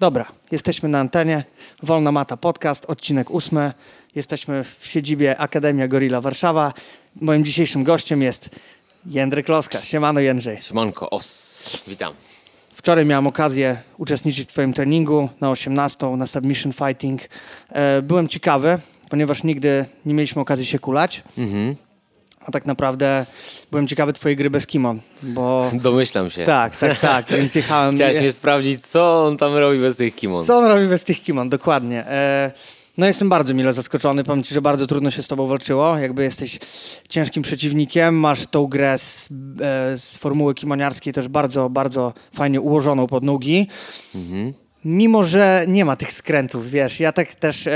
Dobra, jesteśmy na antenie. Wolna Mata Podcast, odcinek ósmy. Jesteśmy w siedzibie Akademia Gorilla Warszawa. Moim dzisiejszym gościem jest Jędryk Loska. Siemano Jędrzej. Siemanko, os, witam. Wczoraj miałem okazję uczestniczyć w Twoim treningu na 18 na Submission Fighting. E, byłem ciekawy, ponieważ nigdy nie mieliśmy okazji się kulać. Mhm. A tak naprawdę byłem ciekawy Twojej gry bez kimon, bo... Domyślam się. Tak, tak, tak, więc jechałem... Chciałeś mnie sprawdzić, co on tam robi bez tych kimon. Co on robi bez tych kimon, dokładnie. E, no jestem bardzo mile zaskoczony. Powiem ci, że bardzo trudno się z tobą walczyło. Jakby jesteś ciężkim przeciwnikiem, masz tą grę z, e, z formuły kimoniarskiej też bardzo, bardzo fajnie ułożoną pod nogi. Mimo, że nie ma tych skrętów, wiesz, ja tak też...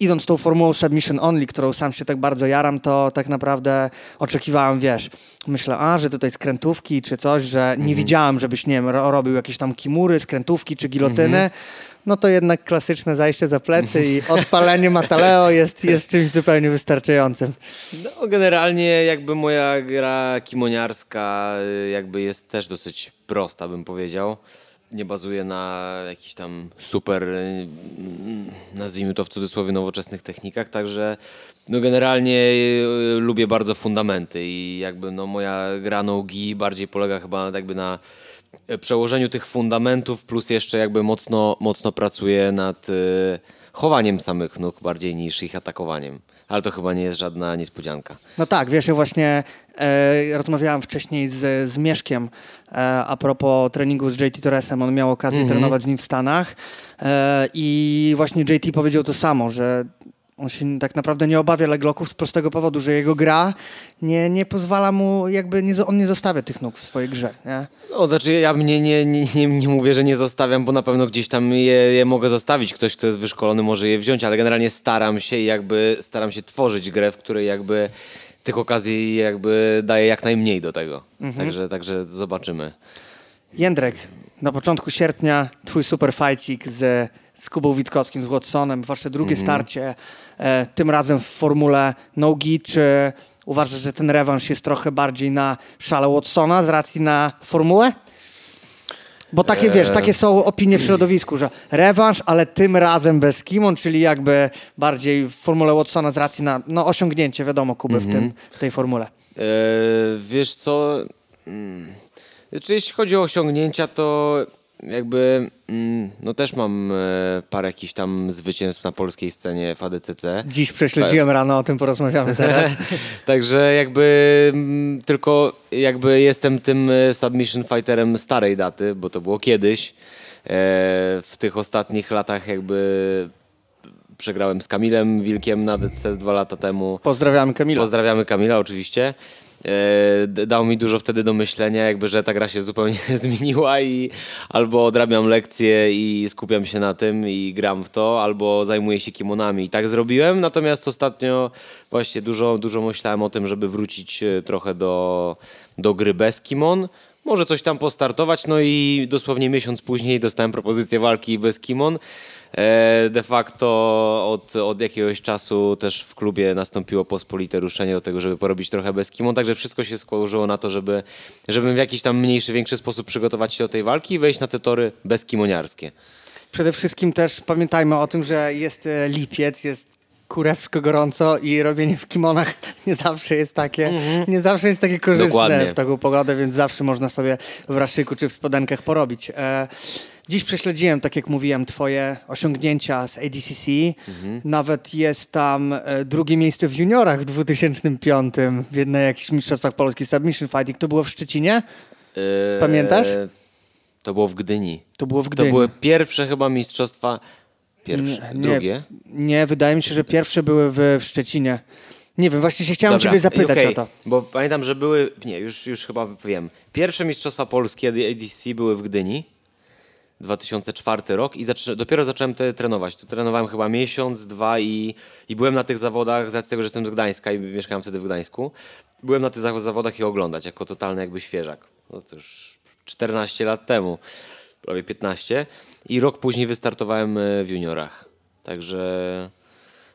Idąc tą formułą submission only, którą sam się tak bardzo jaram, to tak naprawdę oczekiwałem, wiesz, myślę, a, że tutaj skrętówki czy coś, że nie widziałem, żebyś, nie wiem, ro- robił jakieś tam kimury, skrętówki czy gilotyny, no to jednak klasyczne zajście za plecy i odpalenie Mataleo jest, jest czymś zupełnie wystarczającym. No, generalnie jakby moja gra kimoniarska y, jakby jest też dosyć prosta, bym powiedział. Nie bazuje na jakichś tam super, mm, nazwijmy to w cudzysłowie, nowoczesnych technikach, także no generalnie y, lubię bardzo fundamenty i jakby no moja gra nogi bardziej polega chyba jakby na e, przełożeniu tych fundamentów, plus jeszcze jakby mocno, mocno pracuję nad y, chowaniem samych nóg bardziej niż ich atakowaniem. Ale to chyba nie jest żadna niespodzianka. No tak, wiesz, ja właśnie e, rozmawiałem wcześniej z, z Mieszkiem e, a propos treningu z JT Torresem. On miał okazję trenować z nim w Stanach e, i właśnie JT powiedział to samo, że on się tak naprawdę nie obawia legloków z prostego powodu, że jego gra nie, nie pozwala mu, jakby nie, on nie zostawia tych nóg w swojej grze. Nie? No, znaczy ja mnie nie, nie, nie, nie mówię, że nie zostawiam, bo na pewno gdzieś tam je, je mogę zostawić. Ktoś, kto jest wyszkolony, może je wziąć, ale generalnie staram się i jakby staram się tworzyć grę, w której jakby tych okazji jakby daję jak najmniej do tego. Także, także zobaczymy. Jędrek, na początku sierpnia twój super fajcik z, z Kubą Witkowskim, z Watsonem, wasze drugie starcie, e, tym razem w formule nogi, czy uważasz, że ten rewanż jest trochę bardziej na szale Watsona z racji na formułę? Bo takie, wiesz, takie są opinie w środowisku, że rewanż, ale tym razem bez Kimon, czyli jakby bardziej w formule Watsona z racji na no, osiągnięcie, wiadomo, Kuby w, tym, w tej formule. E, wiesz co? Mm, Znaczy, jeśli chodzi o osiągnięcia, to jakby mm, no też mam e, parę jakichś tam zwycięstw na polskiej scenie w ADCC. Dziś prześledziłem rano, o tym porozmawiamy zaraz. Także jakby mm, tylko jakby jestem tym e, submission fighterem starej daty, bo to było kiedyś. E, w tych ostatnich latach jakby przegrałem z Kamilem Wilkiem na DCS dwa lata temu. Pozdrawiamy Kamila. Pozdrawiamy Kamila oczywiście. E, Dał mi dużo wtedy do myślenia, jakby, że ta gra się zupełnie zmieniła i albo odrabiam lekcje i skupiam się na tym i gram w to, albo zajmuję się kimonami. I tak zrobiłem, natomiast ostatnio właśnie dużo, dużo myślałem o tym, żeby wrócić e, trochę do, do gry bez kimon. Może coś tam postartować, no i dosłownie miesiąc później dostałem propozycję walki bez kimon. E, De facto od, od jakiegoś czasu też w klubie nastąpiło pospolite ruszenie do tego, żeby porobić trochę bez kimon, także wszystko się skłożyło na to, żeby, żeby w jakiś tam mniejszy, większy sposób przygotować się do tej walki i wejść na te tory bezkimoniarskie. Przede wszystkim też pamiętajmy o tym, że jest e, lipiec, jest kurewsko gorąco i robienie w kimonach nie zawsze jest takie, nie zawsze jest takie korzystne Dokładnie. w taką pogodę, więc zawsze można sobie w raszyku czy w spodenkach porobić. E, dziś prześledziłem, tak jak mówiłem, twoje osiągnięcia z ADCC. Nawet jest tam e, drugie miejsce w juniorach w 2005 w jednej jakichś mistrzostwach Polski Submission Fighting. To było w Szczecinie? E, Pamiętasz? To było w Gdyni. To było w To Gdyni. były pierwsze chyba mistrzostwa, pierwsze, drugie. Nie, wydaje mi się, że pierwsze były w, w Szczecinie. Nie wiem, właśnie się chciałem Dobra, ciebie zapytać okej, o to. Bo pamiętam, że były, nie, już, już chyba wiem. Pierwsze Mistrzostwa Polskie ADC były w Gdyni, 2004 rok i zaczę, dopiero zacząłem te, trenować. Tu trenowałem chyba miesiąc, dwa i, i byłem na tych zawodach, z tego, że jestem z Gdańska i mieszkałem wtedy w Gdańsku, byłem na tych zaw- zawodach i oglądać jako totalny jakby świeżak. No to już 14 lat temu, prawie 15 i rok później wystartowałem e, w juniorach. Także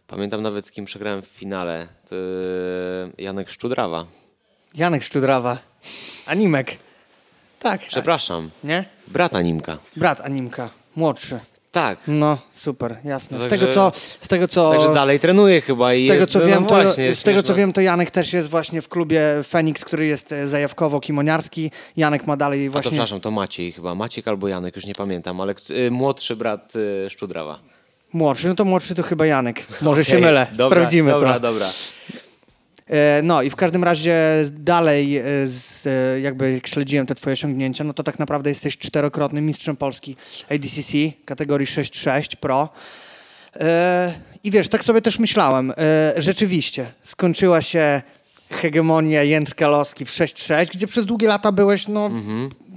pamiętam nawet z kim przegrałem w finale. To e, Janek Szczudrawa. Janek Szczudrawa. Animek. Tak. Przepraszam, Nie? brat Animka. Brat Animka. Młodszy. Tak. No, super, jasne. Z tego co, z tego co, Także dalej trenuję chyba i z tego jest, co no wiem, to, właśnie, jest z tego co wiem, to Janek też jest właśnie w klubie Feniks, który jest e, zajawkowo kimoniarski. Janek ma dalej A to właśnie przepraszam, to Maciej chyba. Maciek albo Janek, już nie pamiętam, ale y, młodszy brat y, Szczudrawa. młodszy. No to młodszy to chyba Janek. Może się Okej, mylę. dobra, Sprawdzimy dobra, to. Dobra, E, No i w każdym razie dalej, e, z, e, jakby jak śledziłem te twoje osiągnięcia, no to tak naprawdę jesteś czterokrotnym mistrzem Polski ADCC kategorii 6-6 Pro. E, I wiesz, tak sobie też myślałem, e, rzeczywiście skończyła się hegemonia Jędrka Loski w 6-6, gdzie przez długie lata byłeś, no,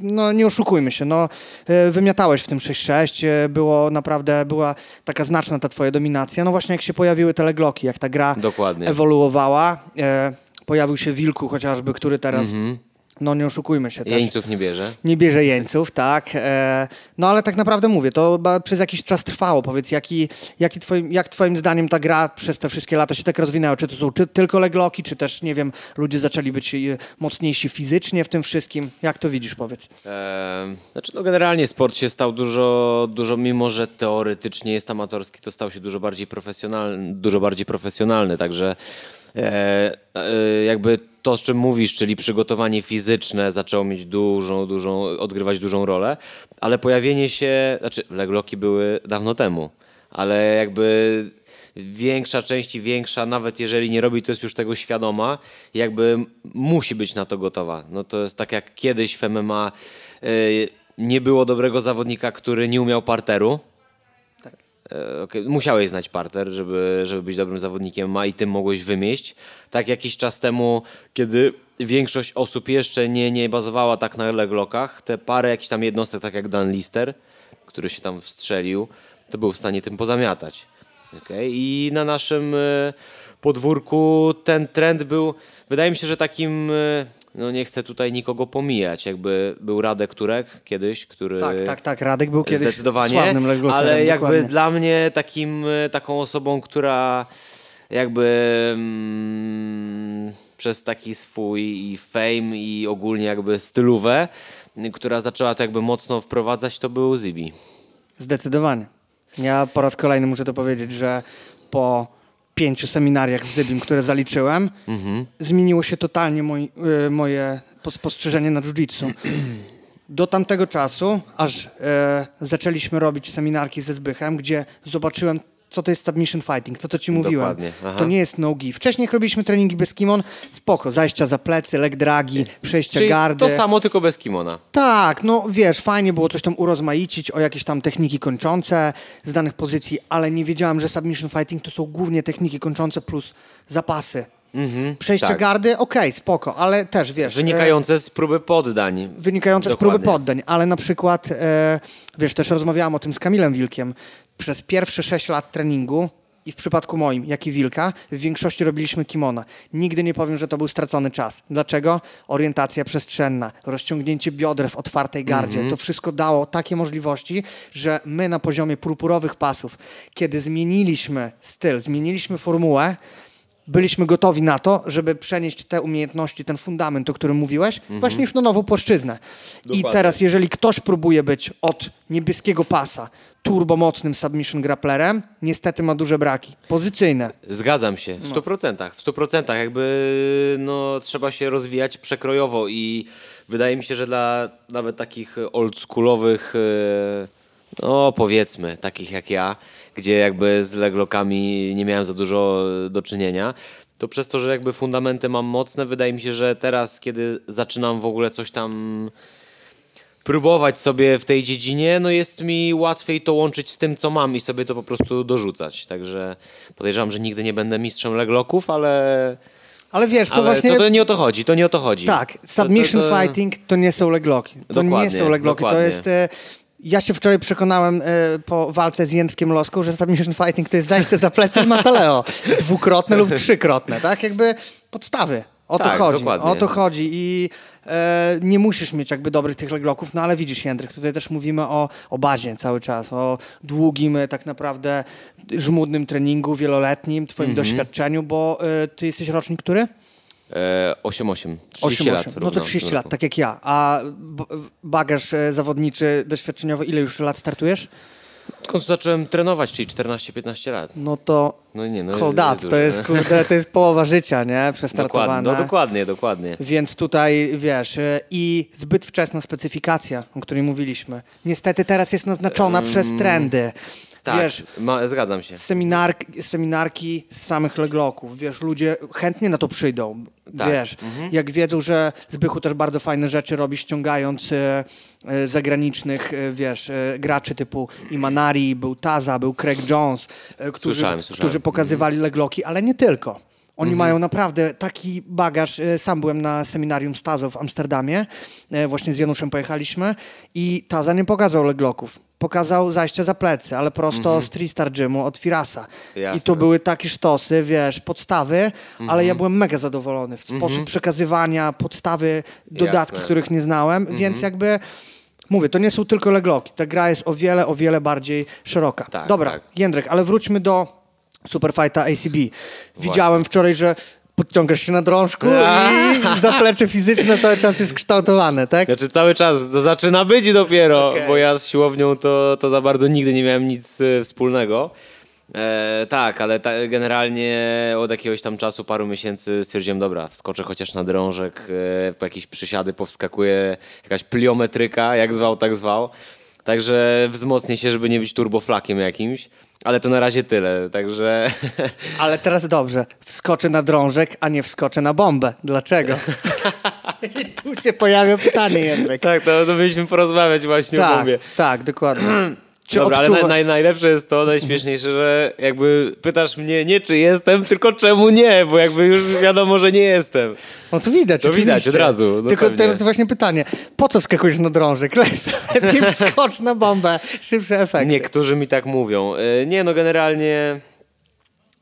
no nie oszukujmy się, no, e, wymiatałeś w tym 6-6, e, było naprawdę, była taka znaczna ta twoja dominacja, no właśnie jak się pojawiły te legloki, jak ta gra Dokładnie. ewoluowała, e, pojawił się Wilku chociażby, który teraz, Mhm. No nie oszukujmy się też. Jeńców nie bierze. Nie bierze jeńców, tak. E, no ale tak naprawdę mówię, to przez jakiś czas trwało. Powiedz, jaki, jaki twoim, jak twoim zdaniem ta gra przez te wszystkie lata się tak rozwinęła? Czy to są czy, tylko legloki, czy też, nie wiem, ludzie zaczęli być e, mocniejsi fizycznie w tym wszystkim? Jak to widzisz, powiedz? Ehm, Znaczy, no generalnie sport się stał dużo, dużo, mimo że teoretycznie jest amatorski, to stał się dużo bardziej profesjonalny, dużo bardziej profesjonalny, także e, e, jakby to, o czym mówisz, czyli przygotowanie fizyczne zaczęło mieć dużą, dużą, odgrywać dużą rolę, ale pojawienie się, znaczy legloki były dawno temu, ale jakby większa część i większa, nawet jeżeli nie robi, to jest już tego świadoma, jakby musi być na to gotowa. No to jest tak jak kiedyś w MMA y, nie było dobrego zawodnika, który nie umiał parteru. E, okej, Musiałeś znać parter, żeby, żeby być dobrym zawodnikiem ma i tym mogłeś wymieść. Tak jakiś czas temu, kiedy większość osób jeszcze nie, nie bazowała tak na leglokach, te parę jakichś tam jednostek, tak jak Dan Lister, który się tam wstrzelił, to był w stanie tym pozamiatać. Okej, I na naszym e, podwórku ten trend był, wydaje mi się, że takim, e, no nie chcę tutaj nikogo pomijać, jakby był Radek Turek kiedyś, który... Tak, tak, tak. Radek był kiedyś Zdecydowanie, sławnym ale jakby dokładnie. dla mnie takim, e, taką osobą, która jakby mm, przez taki swój i fame i ogólnie jakby stylówę, która zaczęła to jakby mocno wprowadzać, to był Zibi. Zdecydowanie. Ja po raz kolejny muszę to powiedzieć, że po pięciu seminariach z Dybim, które zaliczyłem, zmieniło się totalnie y, moje pos- spostrzeżenie na jiu-jitsu. Do tamtego czasu, aż e, zaczęliśmy robić seminarki ze Zbychem, gdzie zobaczyłem, co to jest submission fighting, to co ci mówiłem. Dokładnie, aha. To nie jest no-gi. Wcześniej robiliśmy treningi bez kimon, spoko, zajścia za plecy, leg dragi, przejścia Czyli gardy. to samo, tylko bez kimona. Tak, no wiesz, fajnie było coś tam urozmaicić, o jakieś tam techniki kończące z danych pozycji, ale nie wiedziałem, że submission fighting to są głównie techniki kończące plus zapasy. Przejście tak. gardy, okej, spoko, ale też wiesz... e, Wynikające z próby poddań. wynikające z próby Dokładnie. poddań, ale na przykład, e, wiesz, też rozmawiałam o tym z Kamilem Wilkiem. Przez pierwsze 6 lat treningu i w przypadku moim, jak i Wilka, w większości robiliśmy kimona. Nigdy nie powiem, że to był stracony czas. Dlaczego? Orientacja przestrzenna, rozciągnięcie bioder w otwartej gardzie. Mhm. To wszystko dało takie możliwości, że my na poziomie purpurowych pasów, kiedy zmieniliśmy styl, zmieniliśmy formułę, byliśmy gotowi na to, żeby przenieść te umiejętności, ten fundament, o którym mówiłeś, właśnie już na nową płaszczyznę. I Dokładnie. teraz, jeżeli ktoś próbuje być od niebieskiego pasa turbomocnym submission grapplerem, niestety ma duże braki. Pozycyjne. Zgadzam się, w 100%. W 100% jakby no, trzeba się rozwijać przekrojowo i wydaje mi się, że dla nawet takich oldschoolowych, e, no powiedzmy, takich jak ja, gdzie jakby z leglokami nie miałem za dużo do czynienia, to przez to, że jakby fundamenty mam mocne, wydaje mi się, że teraz, kiedy zaczynam w ogóle coś tam próbować sobie w tej dziedzinie, no jest mi łatwiej to łączyć z tym, co mam i sobie to po prostu dorzucać. Także podejrzewam, że nigdy nie będę mistrzem legloków, ale, Ale wiesz, to ale właśnie... to, to nie o to chodzi, to nie o to chodzi. Tak, submission to, to, fighting to nie są legloki. To nie Dokładnie, są legloki, to jest... Ja się wczoraj przekonałem e, po walce z Jędrkiem Loską, że submission fighting to jest zajście za plecy i mataleo. Dwukrotne lub trzykrotne, tak? Jakby podstawy. O to Tak, chodzi. dokładnie. O to chodzi i e, nie musisz mieć jakby dobrych tych legloków, no ale widzisz Jędrek, tutaj też mówimy o, o bazie cały czas, o długim e, tak naprawdę żmudnym treningu wieloletnim, twoim Mhm. doświadczeniu, bo e, ty jesteś rocznik który? E, 8-8. 30 lat. No to równo w 30 tym lat, roku. tak jak ja. A bagaż e, zawodniczy, doświadczeniowy, ile już lat startujesz? Odkąd zacząłem trenować, czyli 14-15 lat. No to No nie, no hold jest- up, to jest, kurde, to jest połowa życia, nie? Dokładnie, Przestartowane. no dokładnie, dokładnie. Więc tutaj, wiesz, e, i zbyt wczesna specyfikacja, o której mówiliśmy. Niestety teraz jest naznaczona przez trendy. Tak, Wiesz, ma, zgadzam się. seminarki, seminarki z samych legloków. Wiesz, ludzie chętnie na to przyjdą. Tak. Wiesz, jak wiedzą, że Zbychu też bardzo fajne rzeczy robi, ściągając e, e, zagranicznych, e, wiesz, e, graczy typu Imanari, był Taza, był Craig Jones, e, którzy, Słyszałem, słyszałem. którzy pokazywali legloki, ale nie tylko. Oni Mhm. mają naprawdę taki bagaż. E, Sam byłem na seminarium Stazo w Amsterdamie. E, Właśnie z Januszem pojechaliśmy i Taza nie pokazał legloków. Pokazał zajście za plecy, ale prosto z Tristar Gymu od Firasa. I Mhm. Jasne. to były takie sztosy, wiesz, podstawy, ale Mhm. ja byłem mega zadowolony. W sposób przekazywania, podstawy, dodatki, Jasne. Mhm. których nie znałem, więc jakby... Mówię, to nie są tylko legloki. Ta gra jest o wiele, o wiele bardziej szeroka. Tak, Dobra, tak. Jędrek, ale wróćmy do Superfighta ACB. Widziałem wczoraj, że podciągasz się na drążku i zaplecze fizyczne cały czas jest kształtowane, tak? Znaczy cały czas zaczyna być dopiero, Okej. bo ja z siłownią to, to za bardzo nigdy nie miałem nic e, wspólnego. E, tak, ale ta, generalnie od jakiegoś tam czasu, paru miesięcy stwierdziłem, dobra, wskoczę chociaż na drążek, e, po jakieś przysiady powskakuje jakaś pliometryka, jak zwał, tak zwał. Także wzmocnię się, żeby nie być turboflakiem jakimś, ale to na razie tyle, także... Ale teraz dobrze, wskoczę na drążek, a nie wskoczę na bombę. Dlaczego? I tu się pojawia pytanie, Jędrek. tak, to, to mieliśmy porozmawiać właśnie o Tak, bombie. tak, dokładnie. Czy Dobra, ale odczuwa... naj, naj, najlepsze jest to, najśmieszniejsze, że jakby pytasz mnie nie czy jestem, tylko czemu nie, bo jakby już wiadomo, że nie jestem. No to widać, To widać oczywiście. od razu, no Tylko pewnie. teraz właśnie pytanie, po co skakujesz na drążek? Lepiej wskocz na bombę, szybsze efekty. Niektórzy mi tak mówią. E, Nie, no generalnie...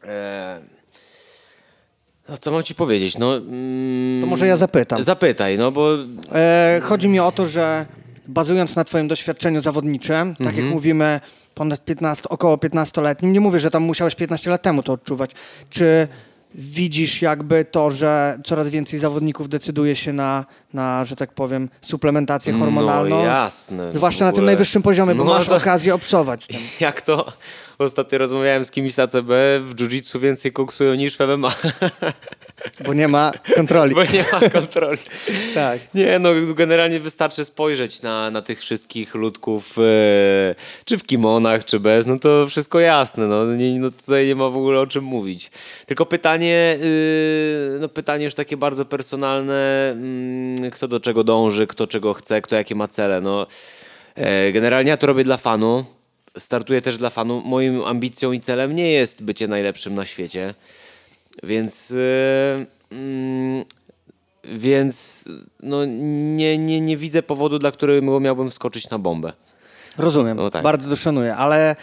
E, no co mam ci powiedzieć, no... Mm, To może ja zapytam. Zapytaj, no bo... E, chodzi mi o to, że bazując na twoim doświadczeniu zawodniczym, tak Mhm. jak mówimy, ponad 15, około 15-letnim, nie mówię, że tam musiałeś 15 lat temu to odczuwać, czy widzisz jakby to, że coraz więcej zawodników decyduje się na, na że tak powiem, suplementację hormonalną? No jasne. Zwłaszcza na tym najwyższym poziomie, bo No masz to- okazję obcować tym. Jak to? Ostatnio rozmawiałem z kimś z ACB, w jiu-jitsu więcej koksują niż w MMA, Bo nie ma kontroli. bo nie ma kontroli. Tak. Nie, no generalnie wystarczy spojrzeć na, na tych wszystkich ludków, e, czy w kimonach, czy bez, no to wszystko jasne, no, nie, no tutaj nie ma w ogóle o czym mówić. Tylko pytanie, y, no pytanie już takie bardzo personalne, mm, kto do czego dąży, kto czego chce, kto jakie ma cele, no. E, Generalnie ja to robię dla fanu, startuję też dla fanu. Moim ambicją i celem nie jest bycie najlepszym na świecie, więc... e, mm, więc no, nie, nie, nie widzę powodu, dla którego miałbym wskoczyć na bombę. Rozumiem, No tak. bardzo to szanuję, ale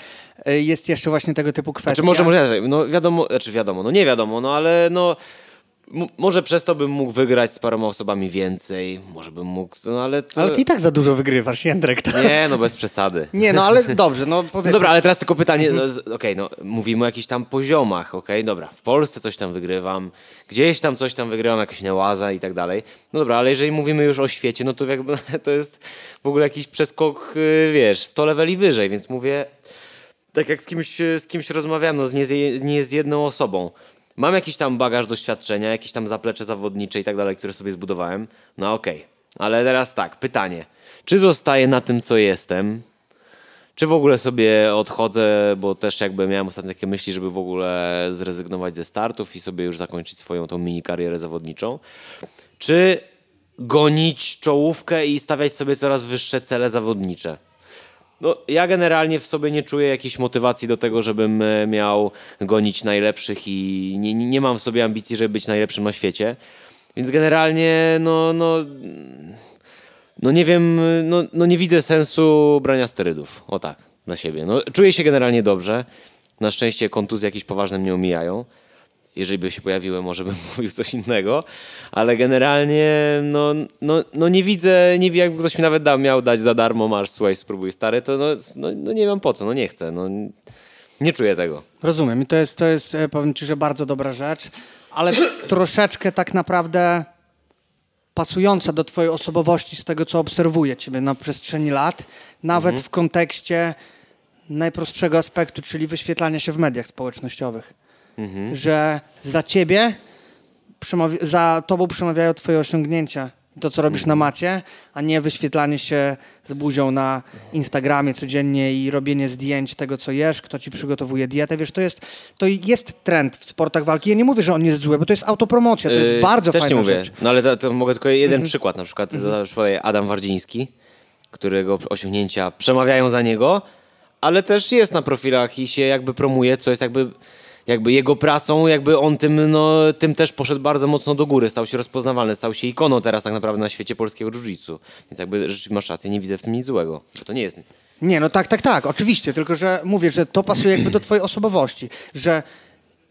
y, jest jeszcze właśnie tego typu kwestia. Znaczy może, może no wiadomo, znaczy wiadomo, no nie wiadomo, no ale no m- może przez to bym mógł wygrać z paroma osobami więcej, może bym mógł, no ale to... Ale ty i tak za dużo wygrywasz, Jędrek. To... Nie, no bez przesady. Nie, no ale dobrze, no No powiedz. dobra, ale teraz tylko pytanie, no, okej, no mówimy o jakichś tam poziomach, okej, dobra, w Polsce coś tam wygrywam, gdzieś tam coś tam wygrywam, jakieś nełaza i tak dalej. No dobra, ale jeżeli mówimy już o świecie, no to jakby to jest w ogóle jakiś przeskok, y, wiesz, 100 leveli wyżej, więc mówię, tak jak z kimś, y, z kimś rozmawiałem, no z nie z jedną osobą. Mam jakiś tam bagaż doświadczenia, jakieś tam zaplecze zawodnicze i tak dalej, które sobie zbudowałem. No okej, ale teraz tak, pytanie. Czy zostaję na tym, co jestem, czy w ogóle sobie odchodzę, bo też jakby miałem ostatnio takie myśli, żeby w ogóle zrezygnować ze startów i sobie już zakończyć swoją tą mini karierę zawodniczą. Czy gonić czołówkę i stawiać sobie coraz wyższe cele zawodnicze? No, ja generalnie w sobie nie czuję jakiejś motywacji do tego, żebym e, miał gonić najlepszych i nie, nie mam w sobie ambicji, żeby być najlepszym na świecie. Więc generalnie, no, no, no nie wiem, no, no nie widzę sensu brania sterydów. O tak, na siebie. No, czuję się generalnie dobrze. Na szczęście kontuzje jakieś poważne mnie omijają. Jeżeli by się pojawiły, może bym mówił coś innego, ale generalnie no, no, no nie widzę, nie wiem, jakby ktoś mi nawet dał, miał dać za darmo, masz, słuchaj, spróbuj stary, to no, no, no nie mam po co, no nie chcę. No, Nie czuję tego. Rozumiem. I to jest, to jest, e, powiem ci, że bardzo dobra rzecz, ale troszeczkę tak naprawdę pasująca do twojej osobowości z tego, co obserwuję ciebie na przestrzeni lat, nawet Mhm. w kontekście najprostszego aspektu, czyli wyświetlania się w mediach społecznościowych. Mhm. Że za ciebie, za tobą przemawiają twoje osiągnięcia. To, co robisz Mhm. na macie, a nie wyświetlanie się z buzią na Instagramie codziennie i robienie zdjęć tego, co jesz, kto ci przygotowuje dietę. Wiesz, to jest, to jest trend w sportach walki. Ja nie mówię, że on jest zły, bo to jest autopromocja, to jest Yy, bardzo Też fajna nie mówię. rzecz. No ale to, to mogę tylko jeden Mhm. przykład. Na przykład mm podaję Adam Wardziński, którego osiągnięcia przemawiają za niego, ale też jest na profilach i się jakby promuje, co jest jakby, jakby jego pracą, jakby on tym, no, tym też poszedł bardzo mocno do góry, stał się rozpoznawalny, stał się ikoną teraz tak naprawdę na świecie polskiego jiu-jitsu. Więc jakby rzeczywiście masz rację, nie widzę w tym nic złego. To nie jest... Nie, no tak, tak, tak, oczywiście, tylko że mówię, że to pasuje jakby do twojej osobowości, że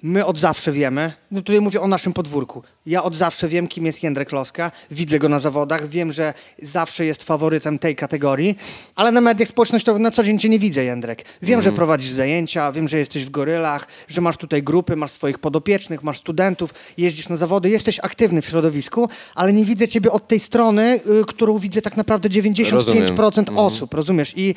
my od zawsze wiemy, no tutaj mówię o naszym podwórku, ja od zawsze wiem, kim jest Jędrek Loska, widzę go na zawodach, wiem, że zawsze jest faworytem tej kategorii, ale na mediach społecznościowych na co dzień cię nie widzę, Jędrek. Wiem, że prowadzisz zajęcia, wiem, że jesteś w gorylach, że masz tutaj grupy, masz swoich podopiecznych, masz studentów, jeździsz na zawody, jesteś aktywny w środowisku, ale nie widzę ciebie od tej strony, y, którą widzę tak naprawdę 95% Rozumiem. osób, rozumiesz? I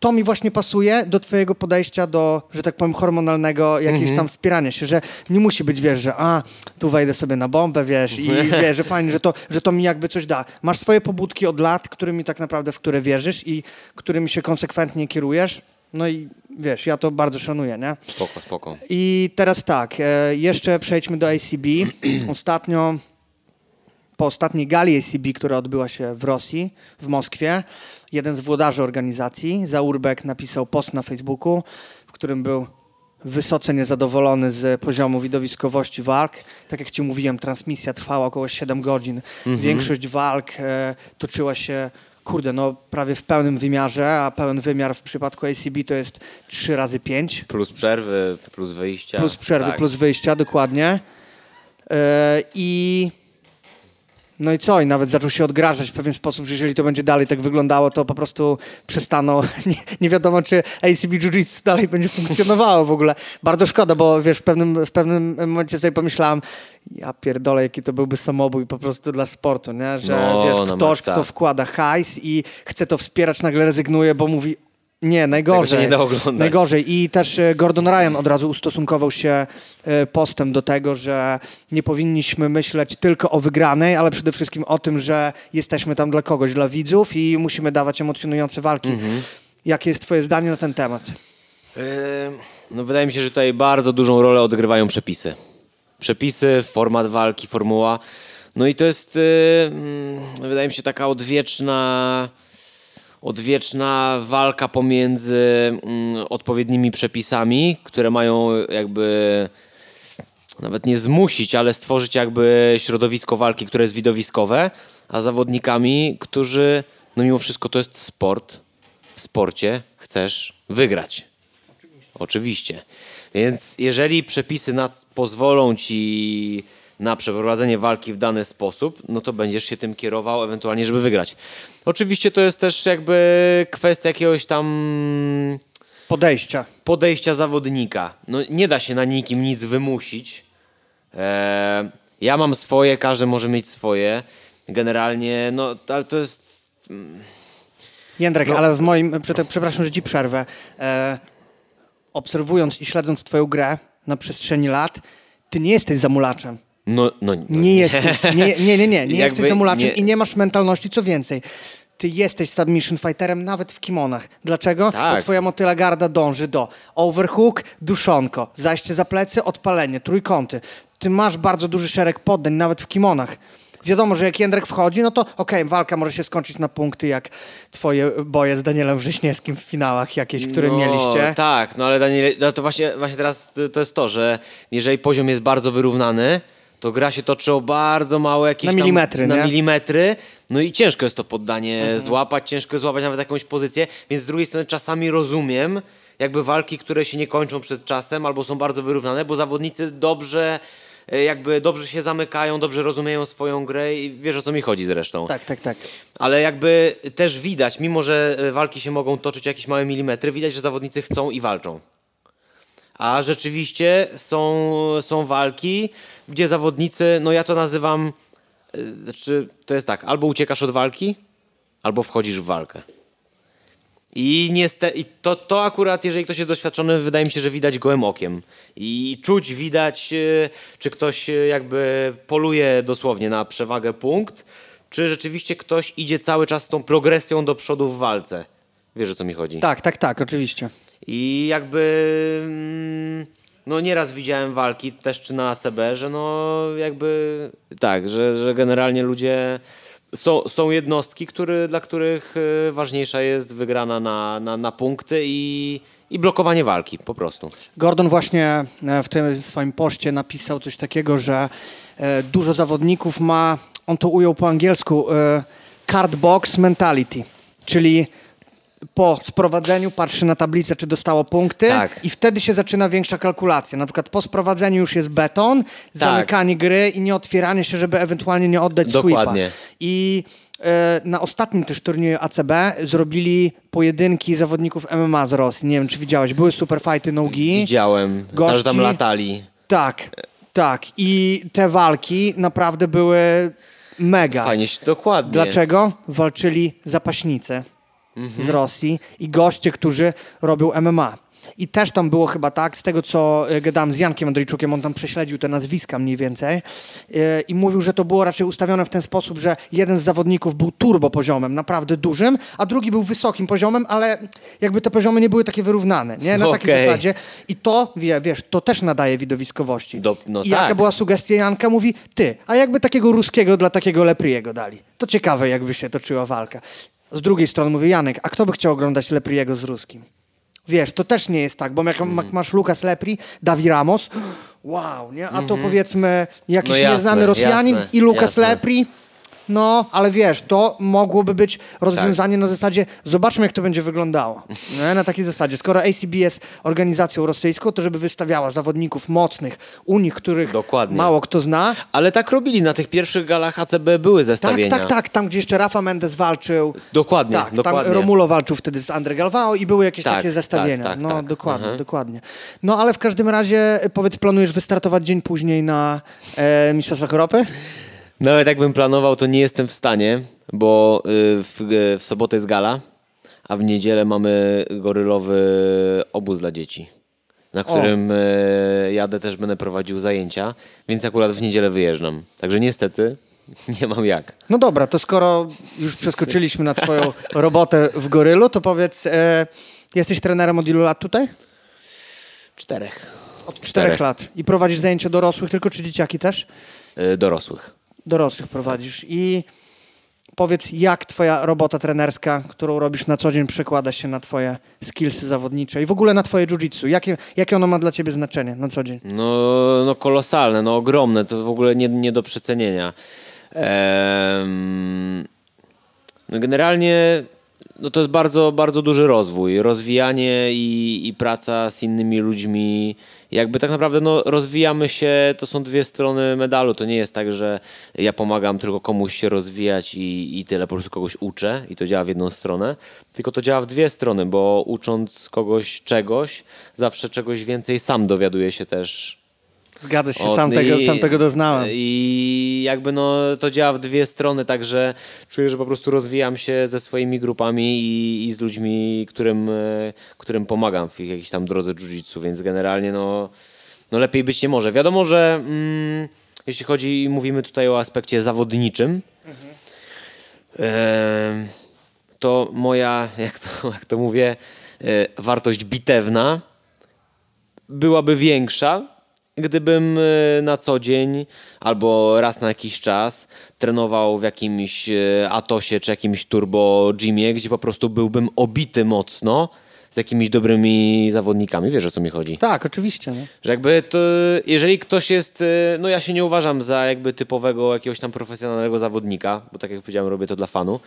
to mi właśnie pasuje do twojego podejścia do, że tak powiem, hormonalnego jakiegoś tam wspierania się, że nie musi być, wiesz, że a, tu wejdę sobie na bombę, wiesz, i wiesz, że fajnie, że to, że to mi jakby coś da. Masz swoje pobudki od lat, którymi tak naprawdę, w które wierzysz i którymi się konsekwentnie kierujesz. No i wiesz, ja to bardzo szanuję, nie? Spoko, spoko. I teraz tak, e, jeszcze przejdźmy do ACB. Ostatnio, po ostatniej gali ACB, która odbyła się w Rosji, w Moskwie, jeden z włodarzy organizacji, Zaurbek, napisał post na Facebooku, w którym był wysoce niezadowolony z poziomu widowiskowości walk. Tak jak ci mówiłem, transmisja trwała około 7 godzin. Większość walk e, toczyła się kurde, no prawie w pełnym wymiarze, a pełen wymiar w przypadku ACB to jest 3 razy 5. Plus przerwy, plus wyjścia. Plus przerwy, Tak. plus wyjścia, dokładnie. E, I no i co? I nawet zaczął się odgrażać w pewien sposób, że jeżeli to będzie dalej tak wyglądało, to po prostu przestaną. Nie, nie wiadomo, czy ACB Jiu-Jitsu dalej będzie funkcjonowało w ogóle. Bardzo szkoda, bo wiesz, w pewnym, w pewnym momencie sobie pomyślałam, ja pierdolę, jaki to byłby samobój po prostu dla sportu, nie? Że No, wiesz, ktoś, maksa. kto wkłada hajs i chce to wspierać, nagle rezygnuje, bo mówi nie, najgorzej. nie da oglądać. Najgorzej. I też e, Gordon Ryan od razu ustosunkował się e, postem do tego, że nie powinniśmy myśleć tylko o wygranej, ale przede wszystkim o tym, że jesteśmy tam dla kogoś, dla widzów i musimy dawać emocjonujące walki. Mhm. Jakie jest twoje zdanie na ten temat? Yy, No wydaje mi się, że tutaj bardzo dużą rolę odgrywają przepisy. Przepisy, format walki, formuła. No i to jest, yy, mm, wydaje mi się, taka odwieczna, odwieczna walka pomiędzy mm, odpowiednimi przepisami, które mają jakby nawet nie zmusić, ale stworzyć jakby środowisko walki, które jest widowiskowe, a zawodnikami, którzy, no mimo wszystko to jest sport. W sporcie chcesz wygrać. Oczywiście. Więc jeżeli przepisy pozwolą ci na przeprowadzenie walki w dany sposób, no to będziesz się tym kierował ewentualnie, żeby wygrać. Oczywiście to jest też jakby kwestia jakiegoś tam Podejścia. podejścia zawodnika. No, nie da się na nikim nic wymusić. Eee, ja mam swoje, każdy może mieć swoje. Generalnie, no, ale to jest... Jędrek, No. ale w moim, prze- przepraszam, że ci przerwę. E, obserwując i śledząc twoją grę na przestrzeni lat, ty nie jesteś zamulaczem. No, no, no, Nie jesteś. Nie, nie, nie, nie. Nie jesteś zamulaczem nie- i nie masz mentalności, co więcej. Ty jesteś submission fighterem nawet w kimonach. Dlaczego? Tak. Bo twoja motyla garda dąży do overhook, duszonko, zajście za plecy, odpalenie, trójkąty. Ty masz bardzo duży szereg poddań nawet w kimonach. Wiadomo, że jak Jędrek wchodzi, no to okej, walka może się skończyć na punkty jak twoje boje z Danielem Wrześniewskim w finałach jakieś, które no, mieliście. Tak, no ale Daniel, no to właśnie, właśnie teraz to jest to, że jeżeli poziom jest bardzo wyrównany, to gra się toczy o bardzo małe jakieś Na tam- milimetry, na nie? milimetry. No i ciężko jest to poddanie Mhm. złapać, ciężko jest złapać nawet jakąś pozycję, więc z drugiej strony czasami rozumiem jakby walki, które się nie kończą przed czasem albo są bardzo wyrównane, bo zawodnicy dobrze e, jakby dobrze się zamykają, dobrze rozumieją swoją grę i wiesz o co mi chodzi zresztą. Tak, tak, tak. Ale jakby też widać, mimo że e, walki się mogą toczyć jakieś małe milimetry, widać, że zawodnicy chcą i walczą. A rzeczywiście są, są walki, gdzie zawodnicy, no ja to nazywam, y, znaczy to jest tak, albo uciekasz od walki, albo wchodzisz w walkę. I, niestety, to, to akurat, jeżeli ktoś jest doświadczony, wydaje mi się, że widać gołym okiem. I czuć, widać, y, czy ktoś y, jakby poluje dosłownie na przewagę punkt, czy rzeczywiście ktoś idzie cały czas z tą progresją do przodu w walce. Wiesz, o co mi chodzi? Tak, tak, tak, oczywiście. I jakby mm, no nieraz widziałem walki też czy na ACB, że no jakby tak, że, że generalnie ludzie są, są jednostki, który, dla których y, ważniejsza jest wygrana na, na, na punkty i, i blokowanie walki po prostu. Gordon właśnie e, w tym swoim poście napisał coś takiego, że e, dużo zawodników ma, on to ujął po angielsku, e, card box mentality, czyli po sprowadzeniu patrzy na tablicę, czy dostało punkty Tak. i wtedy się zaczyna większa kalkulacja. Na przykład po sprowadzeniu już jest beton, zamykanie gry i nie otwieranie się, żeby ewentualnie nie oddać Dokładnie. sweepa. I e, na ostatnim też turnieju ACB zrobili pojedynki zawodników MMA z Rosji. Nie wiem, czy widziałeś. Były super fighty nogi. Widziałem, Gości- że tam latali. Tak, tak. I te walki naprawdę były mega. Fajnie się, dokładnie. Dlaczego? Walczyli zapaśnicy z Rosji i goście, którzy robią MMA. I też tam było chyba tak, z tego co e, gadałem z Jankiem Andrzejczukiem, on tam prześledził te nazwiska mniej więcej e, i mówił, że to było raczej ustawione w ten sposób, że jeden z zawodników był turbo poziomem, naprawdę dużym, a drugi był wysokim poziomem, ale jakby te poziomy nie były takie wyrównane, nie? Na takiej Okej. zasadzie. I to, wie, wiesz, to też nadaje widowiskowości. Do- no I jaka tak. była sugestia Janka? Mówi, ty, a jakby takiego ruskiego dla takiego Lepriego dali? To ciekawe, jakby się toczyła walka. Z drugiej strony mówi Janek, a kto by chciał oglądać Lepriego z ruskim? Wiesz, to też nie jest tak, bo jak Mm. masz Lucas Lepri, Davi Ramos, wow, nie? A to powiedzmy jakiś No jasne, nieznany Rosjanin jasne, i jasne. Lepri, no, ale wiesz, to mogłoby być rozwiązanie Tak. na zasadzie, zobaczmy jak to będzie wyglądało. Nie? Na takiej zasadzie. Skoro ACB jest organizacją rosyjską, to żeby wystawiała zawodników mocnych, u nich, których Dokładnie. mało kto zna. Ale tak robili, na tych pierwszych galach ACB były Tak, zestawienia. tak, tak, tam gdzie jeszcze Rafa Mendes walczył. Dokładnie, tak, dokładnie. tam Romulo walczył wtedy z Andre Galvao i były jakieś Tak, takie zestawienia. tak, tak, no tak. dokładnie, Aha. dokładnie. No ale w każdym razie powiedz, planujesz wystartować dzień później na e, Mistrzostwach Europy? Nawet jakbym planował, to nie jestem w stanie, bo y, w, w sobotę jest gala, a w niedzielę mamy gorylowy obóz dla dzieci, na którym y, jadę też będę prowadził zajęcia, więc akurat w niedzielę wyjeżdżam. Także niestety nie mam jak. No dobra, to skoro już przeskoczyliśmy na twoją robotę w Gorylu, to powiedz, e, jesteś trenerem od ilu lat tutaj? Czterech. Od czterech Czterech. lat. I prowadzisz zajęcia dorosłych tylko, czy dzieciaki też? Y, dorosłych. Dorosłych prowadzisz. I powiedz, jak twoja robota trenerska, którą robisz na co dzień, przekłada się na twoje skillsy zawodnicze i w ogóle na twoje jiu-jitsu? Jakie, jakie ono ma dla ciebie znaczenie na co dzień? No, no kolosalne, no ogromne, to w ogóle nie, nie do przecenienia. Em, no generalnie no to jest bardzo, bardzo duży rozwój, rozwijanie i, i praca z innymi ludźmi. Jakby tak naprawdę no, rozwijamy się, to są dwie strony medalu. To nie jest tak, że ja pomagam tylko komuś się rozwijać i, i tyle, po prostu kogoś uczę i to działa w jedną stronę. Tylko to działa w dwie strony, bo ucząc kogoś czegoś, zawsze czegoś więcej sam dowiaduję się też Zgadza się, sam, tego, sam tego doznałem. I jakby no to działa w dwie strony, także czuję, że po prostu rozwijam się ze swoimi grupami i, i z ludźmi, którym, e, którym pomagam w ich jakiejś tam drodze jiu-jitsu, więc generalnie no, no lepiej być nie może. Wiadomo, że mm, jeśli chodzi, mówimy tutaj o aspekcie zawodniczym, em, to moja, jak to, jak to mówię, e, wartość bitewna byłaby większa, gdybym e, na co dzień albo raz na jakiś czas trenował w jakimś e, Atosie czy jakimś Turbo Gymie, gdzie po prostu byłbym obity mocno z jakimiś dobrymi zawodnikami. Wiesz o co mi chodzi? Tak, oczywiście. Nie? Że jakby to, jeżeli ktoś jest, e, no ja się nie uważam za jakby typowego jakiegoś tam profesjonalnego zawodnika, bo tak jak powiedziałem, robię to dla fanu.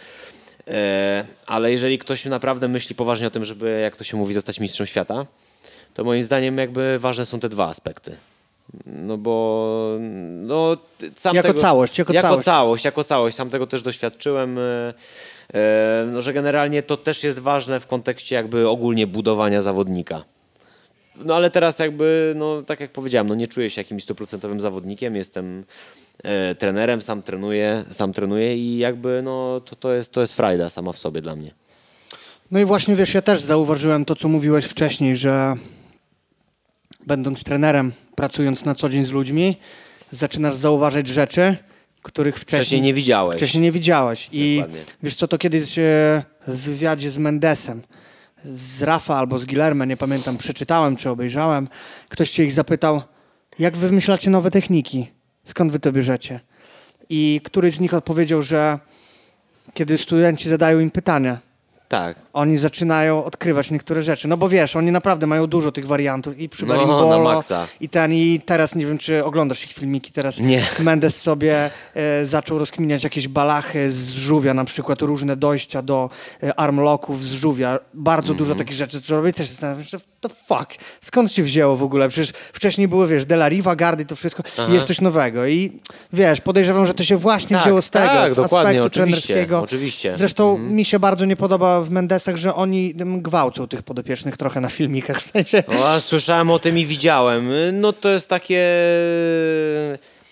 Ale jeżeli ktoś naprawdę myśli poważnie o tym, żeby, jak to się mówi, zostać mistrzem świata, to moim zdaniem jakby ważne są te dwa aspekty. No bo no, sam Jako tego, całość, jako jako całość. całość, jako całość. Sam tego też doświadczyłem, e, e, no, że generalnie to też jest ważne w kontekście jakby ogólnie budowania zawodnika. no ale teraz jakby, no tak jak powiedziałem, no nie czuję się jakimś stuprocentowym zawodnikiem, jestem e, trenerem, sam trenuję, sam trenuję i jakby no to, to, jest, to jest frajda sama w sobie dla mnie. No i właśnie wiesz, ja też zauważyłem to, co mówiłeś wcześniej, że będąc trenerem, pracując na co dzień z ludźmi, zaczynasz zauważać rzeczy, których wcześniej, Wcześniej nie widziałeś. Wcześniej nie widziałeś. I Dokładnie. wiesz co, to kiedyś w wywiadzie z Mendesem, z Rafa albo z Guillermo, nie pamiętam, przeczytałem czy obejrzałem, ktoś się ich zapytał, jak wy wymyślacie nowe techniki? Skąd wy to bierzecie? I któryś z nich odpowiedział, że kiedy studenci zadają im pytania, Tak. oni zaczynają odkrywać niektóre rzeczy. No bo wiesz, oni naprawdę mają dużo tych wariantów i przy No, i ten i teraz nie wiem, czy oglądasz ich filmiki teraz. Nie. Mendes sobie e, zaczął rozkminiać jakieś balachy z żółwia, na przykład różne dojścia do e, armlocków z żółwia. Bardzo dużo Mhm. takich rzeczy, co robię też zastanawiam się, the fuck, skąd się wzięło w ogóle? Przecież wcześniej było, wiesz, De La Riva, Gardy, to wszystko Aha. i jest coś nowego i wiesz, podejrzewam, że to się właśnie Tak, wzięło z tego, tak, z aspektu trenerskiego. oczywiście. Zresztą mi się bardzo nie podoba w Mendesach, że oni tym gwałcą tych podopiecznych trochę na filmikach, w sensie... A słyszałem o tym i widziałem. No to jest takie...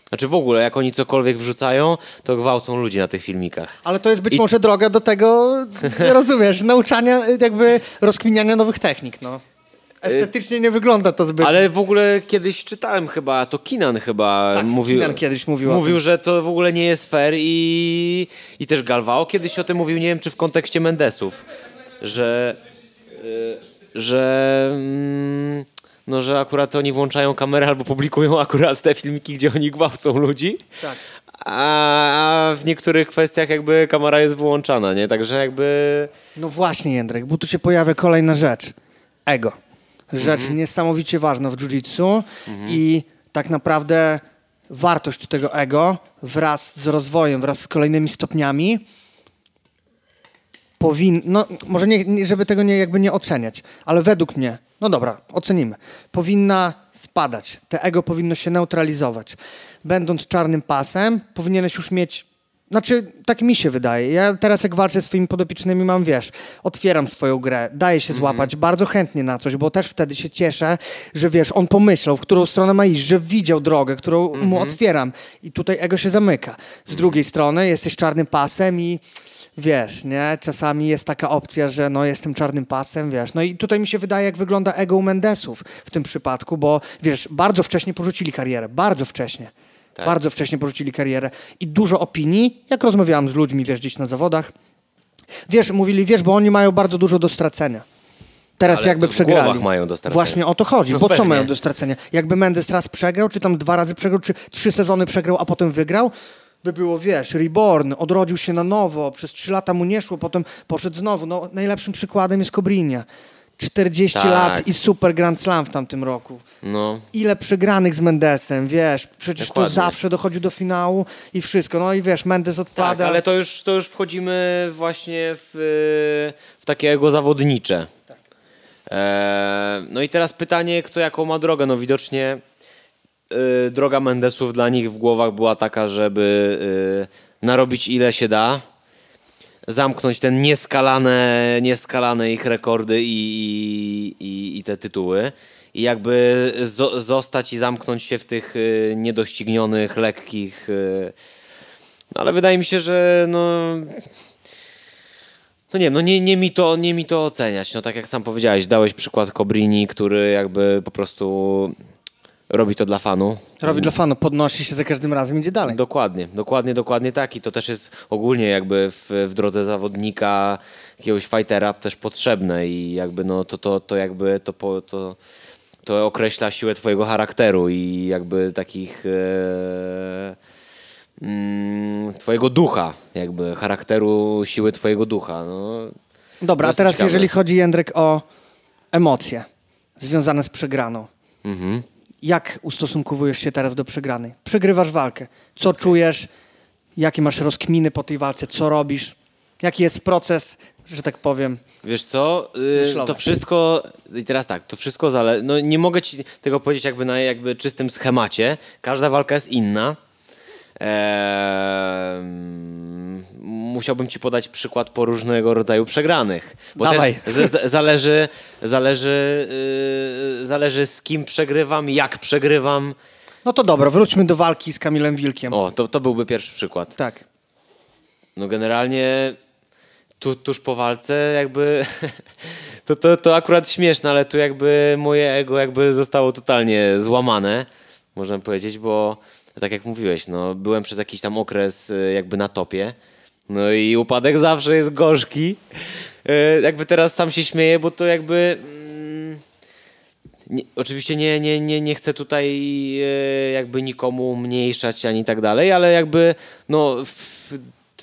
Znaczy w ogóle, jak oni cokolwiek wrzucają, to gwałcą ludzi na tych filmikach. Ale to jest być I- może droga do tego, rozumiesz, nauczania, jakby rozkminiania nowych technik, no. Estetycznie nie wygląda to zbyt... Ale w ogóle kiedyś czytałem chyba, to Kinan chyba Tak, mówił. Kinan kiedyś mówił Mówił, że to w ogóle nie jest fair i, i też Galvao kiedyś o tym mówił, nie wiem czy w kontekście Mendesów, że, y, że, mm, no, że akurat oni włączają kamerę albo publikują akurat te filmiki, gdzie oni gwałcą ludzi. Tak. A w niektórych kwestiach jakby kamera jest wyłączana, nie? Także jakby... No właśnie, Jędrek, bo tu się pojawia kolejna rzecz. Ego. Rzecz Mhm. niesamowicie ważna w jiu-jitsu i tak naprawdę wartość tego ego wraz z rozwojem, wraz z kolejnymi stopniami powin... No, może nie, nie, żeby tego nie, jakby nie oceniać, ale według mnie, no dobra, ocenimy, powinna spadać. Te ego powinno się neutralizować. Będąc czarnym pasem, powinieneś już mieć znaczy, tak mi się wydaje. Ja teraz jak walczę z swoimi podopiecznymi, mam, wiesz, otwieram swoją grę, daję się złapać bardzo chętnie na coś, bo też wtedy się cieszę, że wiesz, on pomyślał, w którą stronę ma iść, że widział drogę, którą mu otwieram. I tutaj ego się zamyka. Z drugiej strony jesteś czarnym pasem i wiesz, nie, czasami jest taka opcja, że no jestem czarnym pasem, wiesz, no i tutaj mi się wydaje, jak wygląda ego u Mendesów w tym przypadku, bo wiesz, bardzo wcześnie porzucili karierę, bardzo wcześnie. Tak. Bardzo wcześnie porzucili karierę i dużo opinii, jak rozmawiałam z ludźmi, wiesz, gdzieś na zawodach, wiesz, mówili, wiesz, bo oni mają bardzo dużo do stracenia. Teraz Ale jakby to w przegrali. głowach mają do stracenia. Właśnie o to chodzi. No bo co pewnie. mają do stracenia? Jakby Mendes raz przegrał, czy tam dwa razy przegrał, czy trzy sezony przegrał, a potem wygrał, by było, wiesz, reborn, odrodził się na nowo, przez trzy lata mu nie szło, potem poszedł znowu. No, najlepszym przykładem jest Cobrinia. 40 Tak. lat i super Grand Slam w tamtym roku No, ile przegranych z Mendesem, wiesz, przecież Dokładnie. to zawsze dochodził do finału i wszystko. No i wiesz, Mendes odpada. Tak, ale to już, to już wchodzimy właśnie w, w takie jego zawodnicze. E, no i teraz pytanie, kto jaką ma drogę? No widocznie y, droga Mendesów dla nich w głowach była taka, żeby y, narobić ile się da, zamknąć ten nieskalane, nieskalane ich rekordy i, i, i, te tytuły. I jakby zo, zostać i zamknąć się w tych y, niedoścignionych, lekkich. Y, no ale wydaje mi się, że no. No nie wiem, no nie, nie, mi to, nie mi to oceniać. No tak jak sam powiedziałeś, dałeś przykład Cobrini, który jakby po prostu robi to dla fanu. Robi dla fanów, podnosi się za każdym razem, idzie dalej. Dokładnie, dokładnie, dokładnie tak. I to też jest ogólnie jakby w, w drodze zawodnika, jakiegoś fightera też potrzebne i jakby no to, to, to jakby to, po, to, to określa siłę twojego charakteru i jakby takich e, mm, twojego ducha, jakby charakteru, siły twojego ducha. No, Dobra, a teraz ciekawe. jeżeli chodzi, Jędrek, o emocje związane z przegraną. mhm. Jak ustosunkowujesz się teraz do przegranej? Przegrywasz walkę. Co czujesz? Jakie masz rozkminy po tej walce? Co robisz? Jaki jest proces, że tak powiem? Wiesz co, y, to wszystko, i teraz tak, to wszystko zależy, no nie mogę ci tego powiedzieć jakby na jakby czystym schemacie, każda walka jest inna. Eee, musiałbym ci podać przykład po różnego rodzaju przegranych. Bo Dawaj. też z, z, zależy, zależy, yy, zależy z kim przegrywam, jak przegrywam. No to dobra, wróćmy do walki z Kamilem Wilkiem. O, to, to byłby pierwszy przykład. Tak. No generalnie tu, tuż po walce jakby to, to, to akurat śmieszne, ale tu jakby moje ego jakby zostało totalnie złamane, można powiedzieć, bo tak jak mówiłeś, no byłem przez jakiś tam okres y, jakby na topie, no i upadek zawsze jest gorzki. Y, Jakby teraz sam się śmieję, bo to jakby... mm, Nie, oczywiście nie, nie, nie, nie chcę tutaj e, jakby nikomu umniejszać ani tak dalej, ale jakby no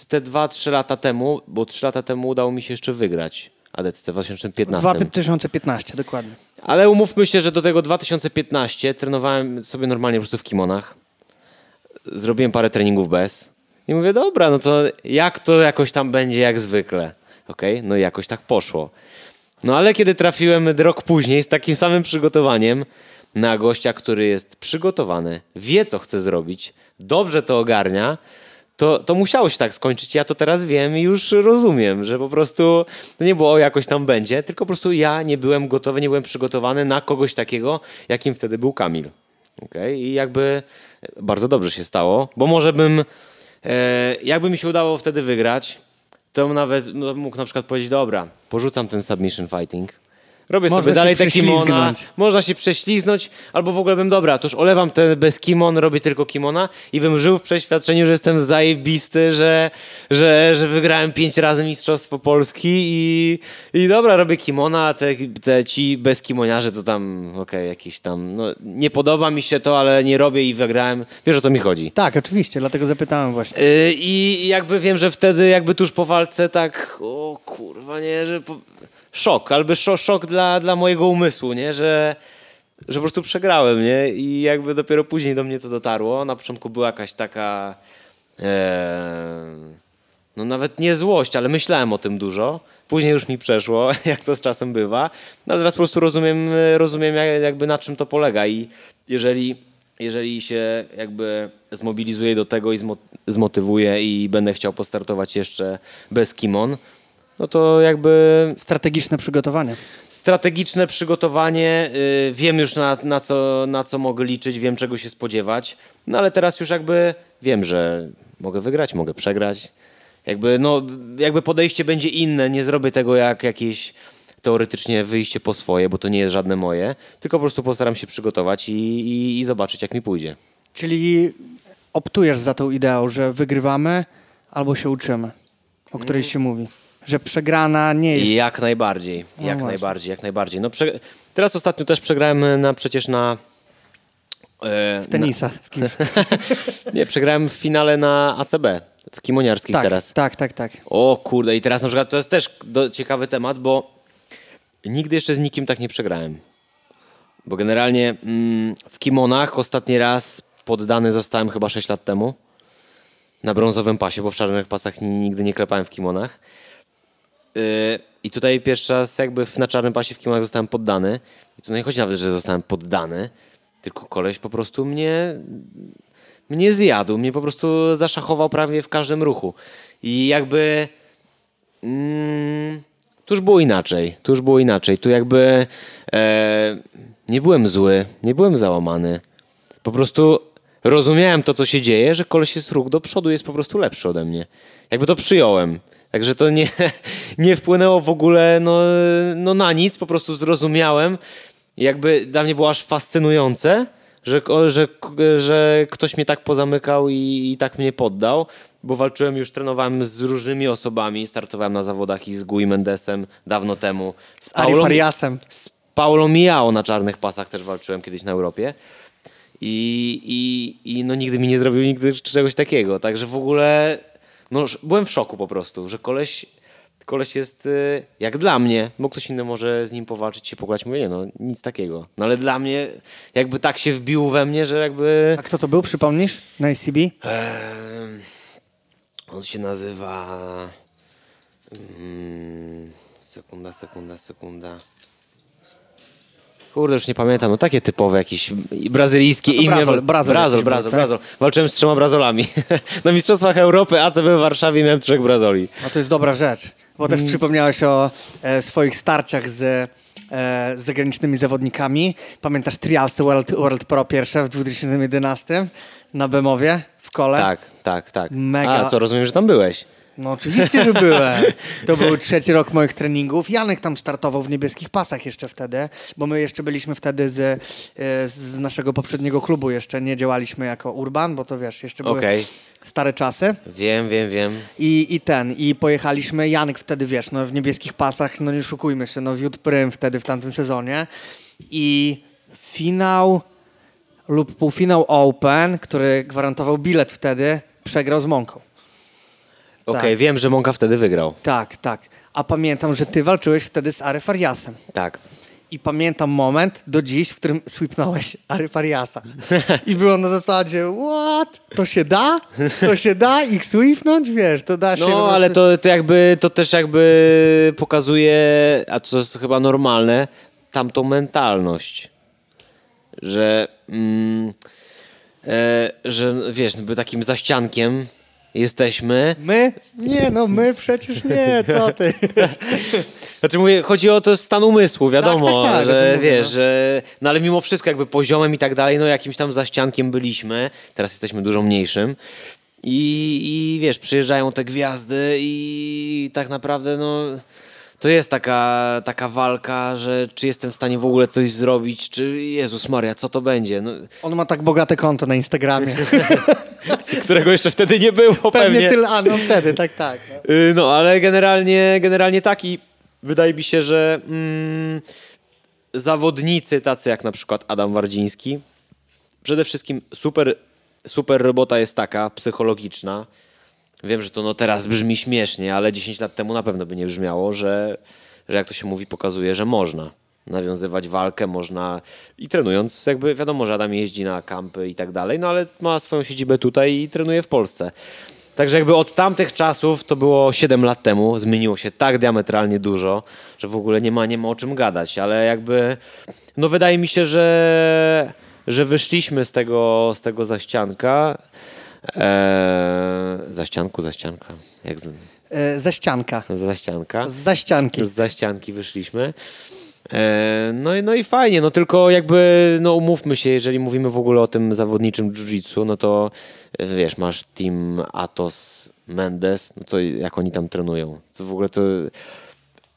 te dwa, trzy lata temu, bo trzy lata temu udało mi się jeszcze wygrać ADCC w 2015. 2015, dokładnie. Ale umówmy się, że do tego 2015 trenowałem sobie normalnie po prostu w kimonach. Zrobiłem parę treningów bez. I mówię, dobra, no to jak to jakoś tam będzie jak zwykle. Okej, no i jakoś tak poszło. No ale kiedy trafiłem rok później z takim samym przygotowaniem na gościa, który jest przygotowany, wie co chce zrobić, dobrze to ogarnia, to, to musiało się tak skończyć. Ja to teraz wiem i już rozumiem, że po prostu to nie było o jakoś tam będzie, tylko po prostu ja nie byłem gotowy, nie byłem przygotowany na kogoś takiego, jakim wtedy był Kamil. Okay? I jakby bardzo dobrze się stało, bo może bym, e, jakby mi się udało wtedy wygrać, to nawet no, mógł na przykład powiedzieć, dobra, porzucam ten submission fighting, robię Można sobie dalej te kimona, można się prześliznąć, albo w ogóle bym, dobra, to już olewam te bez kimon, robię tylko kimona i bym żył w przeświadczeniu, że jestem zajebisty, że, że, że wygrałem pięć razy Mistrzostwo Polski i, i dobra, robię kimona, a te, te ci bez kimoniarze to tam, okej, jakiś tam, no nie podoba mi się to, ale nie robię i wygrałem. Wiesz o co mi chodzi. Tak, oczywiście, dlatego zapytałem właśnie. Yy, I jakby wiem, że wtedy jakby tuż po walce tak, o kurwa, nie, że po... szok, albo szok, dla, dla mojego umysłu, nie, że, że po prostu przegrałem, nie, i jakby dopiero później do mnie to dotarło. Na początku była jakaś taka, e, no nawet nie złość, ale myślałem o tym dużo. Później już mi przeszło, jak to z czasem bywa. No ale teraz po prostu rozumiem, rozumiem jak- jakby na czym to polega i jeżeli, jeżeli się jakby zmobilizuję do tego i zmo, zmotywuję i będę chciał postartować jeszcze bez kimon, no to jakby Strategiczne przygotowanie. strategiczne przygotowanie, y, wiem już na, na, co, na co mogę liczyć, wiem czego się spodziewać, no ale teraz już jakby wiem, że mogę wygrać, mogę przegrać. Jakby, no, jakby podejście będzie inne, nie zrobię tego jak jakieś teoretycznie wyjście po swoje, bo to nie jest żadne moje, tylko po prostu postaram się przygotować i, i, i zobaczyć jak mi pójdzie. Czyli optujesz za tą ideą, że wygrywamy albo się uczymy, o której się mówi. Że przegrana nie jest. Jak najbardziej, No jak właśnie. najbardziej, jak najbardziej. No, prze... Teraz ostatnio też przegrałem na, przecież na... e, Tenisa z kimś. Nie, przegrałem w finale na ACB, w kimoniarskich Tak, teraz. tak, tak, tak. O kurde, i teraz na przykład to jest też do, ciekawy temat, bo nigdy jeszcze z nikim tak nie przegrałem. Bo generalnie mm, w kimonach ostatni raz poddany zostałem chyba 6 lat temu. Na brązowym pasie, bo w czarnych pasach ni- nigdy nie klepałem w kimonach. Yy, I tutaj pierwszy raz jakby na czarnym pasie w kimonach zostałem poddany. I tu nie chodzi nawet, że zostałem poddany, tylko koleś po prostu mnie mnie zjadł, mnie po prostu zaszachował prawie w każdym ruchu. I jakby. Mm, tu już było inaczej. Tu już było inaczej. Tu jakby. E, nie byłem zły, nie byłem załamany. Po prostu rozumiałem to, co się dzieje, że koleś jest ruch do przodu, jest po prostu lepszy ode mnie. Jakby to przyjąłem. Także to nie, nie wpłynęło w ogóle no, no na nic, po prostu zrozumiałem. Jakby dla mnie było aż fascynujące, że, że, że ktoś mnie tak pozamykał i, i tak mnie poddał, bo walczyłem już, trenowałem z różnymi osobami, startowałem na zawodach i z Gui Mendesem dawno temu. Z Ari Paulą- Fariasem. z Paulo Miao na czarnych pasach też walczyłem kiedyś na Europie. I, i, I no nigdy mi nie zrobił nigdy czegoś takiego. Także w ogóle no, byłem w szoku po prostu, że koleś, koleś jest y, jak dla mnie, bo ktoś inny może z nim powalczyć, się pograć. Mówię, nie no, nic takiego. No ale dla mnie jakby tak się wbił we mnie, że jakby... A kto to był, przypomnisz? Na? Em, on się nazywa... Mm, sekunda, sekunda, sekunda. Kurde, już nie pamiętam, no takie typowe jakieś brazylijskie No imię. Brazol, Brazol Brazol, Brazol, tak? Brazol. Walczyłem z trzema Brazolami. Na Mistrzostwach Europy ACB w Warszawie miałem trzech Brazoli. No to jest dobra rzecz, bo też przypomniałeś o e, swoich starciach z, e, z zagranicznymi zawodnikami. Pamiętasz trialsy World, World Pro pierwsze w 2011 na Bemowie w kole? Tak, tak, tak. Mega. A co, rozumiem, że tam byłeś. No oczywiście, że byłem. To był trzeci rok moich treningów. Janek tam startował w niebieskich pasach jeszcze wtedy, bo my jeszcze byliśmy wtedy z, e, z naszego poprzedniego klubu jeszcze, nie działaliśmy jako Urban, bo to wiesz, jeszcze były Okej. stare czasy. Wiem, wiem, wiem. I, I ten, i pojechaliśmy, Janek wtedy, wiesz, no w niebieskich pasach, no nie szukujmy się, no wiódł prym wtedy w tamtym sezonie. I finał lub półfinał Open, który gwarantował bilet wtedy, przegrał z Mąką. Okej, Tak. wiem, że Monka wtedy wygrał. Tak, tak. A pamiętam, że ty walczyłeś wtedy z Ary Fariasem. Tak. I pamiętam moment do dziś, w którym sweepnąłeś Ary Fariasa. I było na zasadzie, what? To się da? To się da ich sweepnąć? Wiesz, to da się... No, prostu- ale to, to jakby, to też jakby pokazuje, a to jest chyba normalne, tamtą mentalność. Że, mm, e, że wiesz, by takim zaściankiem jesteśmy. My? Nie, no my przecież nie, co ty? Znaczy mówię, chodzi o to stan umysłu, wiadomo, tak, tak, tym że wiesz, no. że no ale mimo wszystko jakby poziomem i tak dalej, no jakimś tam zaściankiem byliśmy, teraz jesteśmy dużo mniejszym i, i wiesz, przyjeżdżają te gwiazdy i tak naprawdę no to jest taka, taka walka, że czy jestem w stanie w ogóle coś zrobić, czy Jezus Maria, co to będzie, no, On ma tak bogate konto na Instagramie. którego jeszcze wtedy nie było Pewnie pewnie. tyle, a no wtedy, tak, tak. No. No, ale generalnie, generalnie tak i wydaje mi się, że mm, zawodnicy tacy jak na przykład Adam Wardziński, przede wszystkim super, super robota jest taka psychologiczna. Wiem, że to no teraz brzmi śmiesznie, ale 10 lat temu na pewno by nie brzmiało, że, że jak to się mówi, pokazuje, że można nawiązywać walkę, można i trenując, jakby wiadomo, że Adam jeździ na kampy i tak dalej, no ale ma swoją siedzibę tutaj i trenuje w Polsce. Także jakby od tamtych czasów, to było 7 lat temu, zmieniło się tak diametralnie dużo, że w ogóle nie ma, nie ma o czym gadać, ale jakby, no wydaje mi się, że, że wyszliśmy z tego, z tego zaścianka, eee, zaścianku, zaścianka, jak z, E, ze ścianka. z zaścianka. Z zaścianki. Z zaścianki wyszliśmy. E, No i, no i fajnie, no tylko jakby, no umówmy się, jeżeli mówimy w ogóle o tym zawodniczym jiu-jitsu, no to e, wiesz, masz team Atos, Mendes, no to jak oni tam trenują? Co w ogóle to...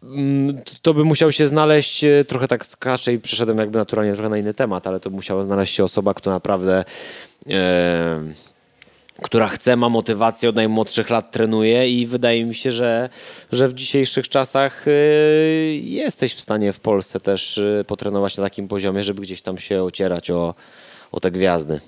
mm, To by musiał się znaleźć, e, trochę tak skaczę i przeszedłem jakby naturalnie trochę na inny temat, ale to musiała znaleźć się osoba, która naprawdę e, która chce, ma motywację, od najmłodszych lat trenuje i wydaje mi się, że, że w dzisiejszych czasach y, jesteś w stanie w Polsce też y, potrenować na takim poziomie, żeby gdzieś tam się ocierać o, o te gwiazdy.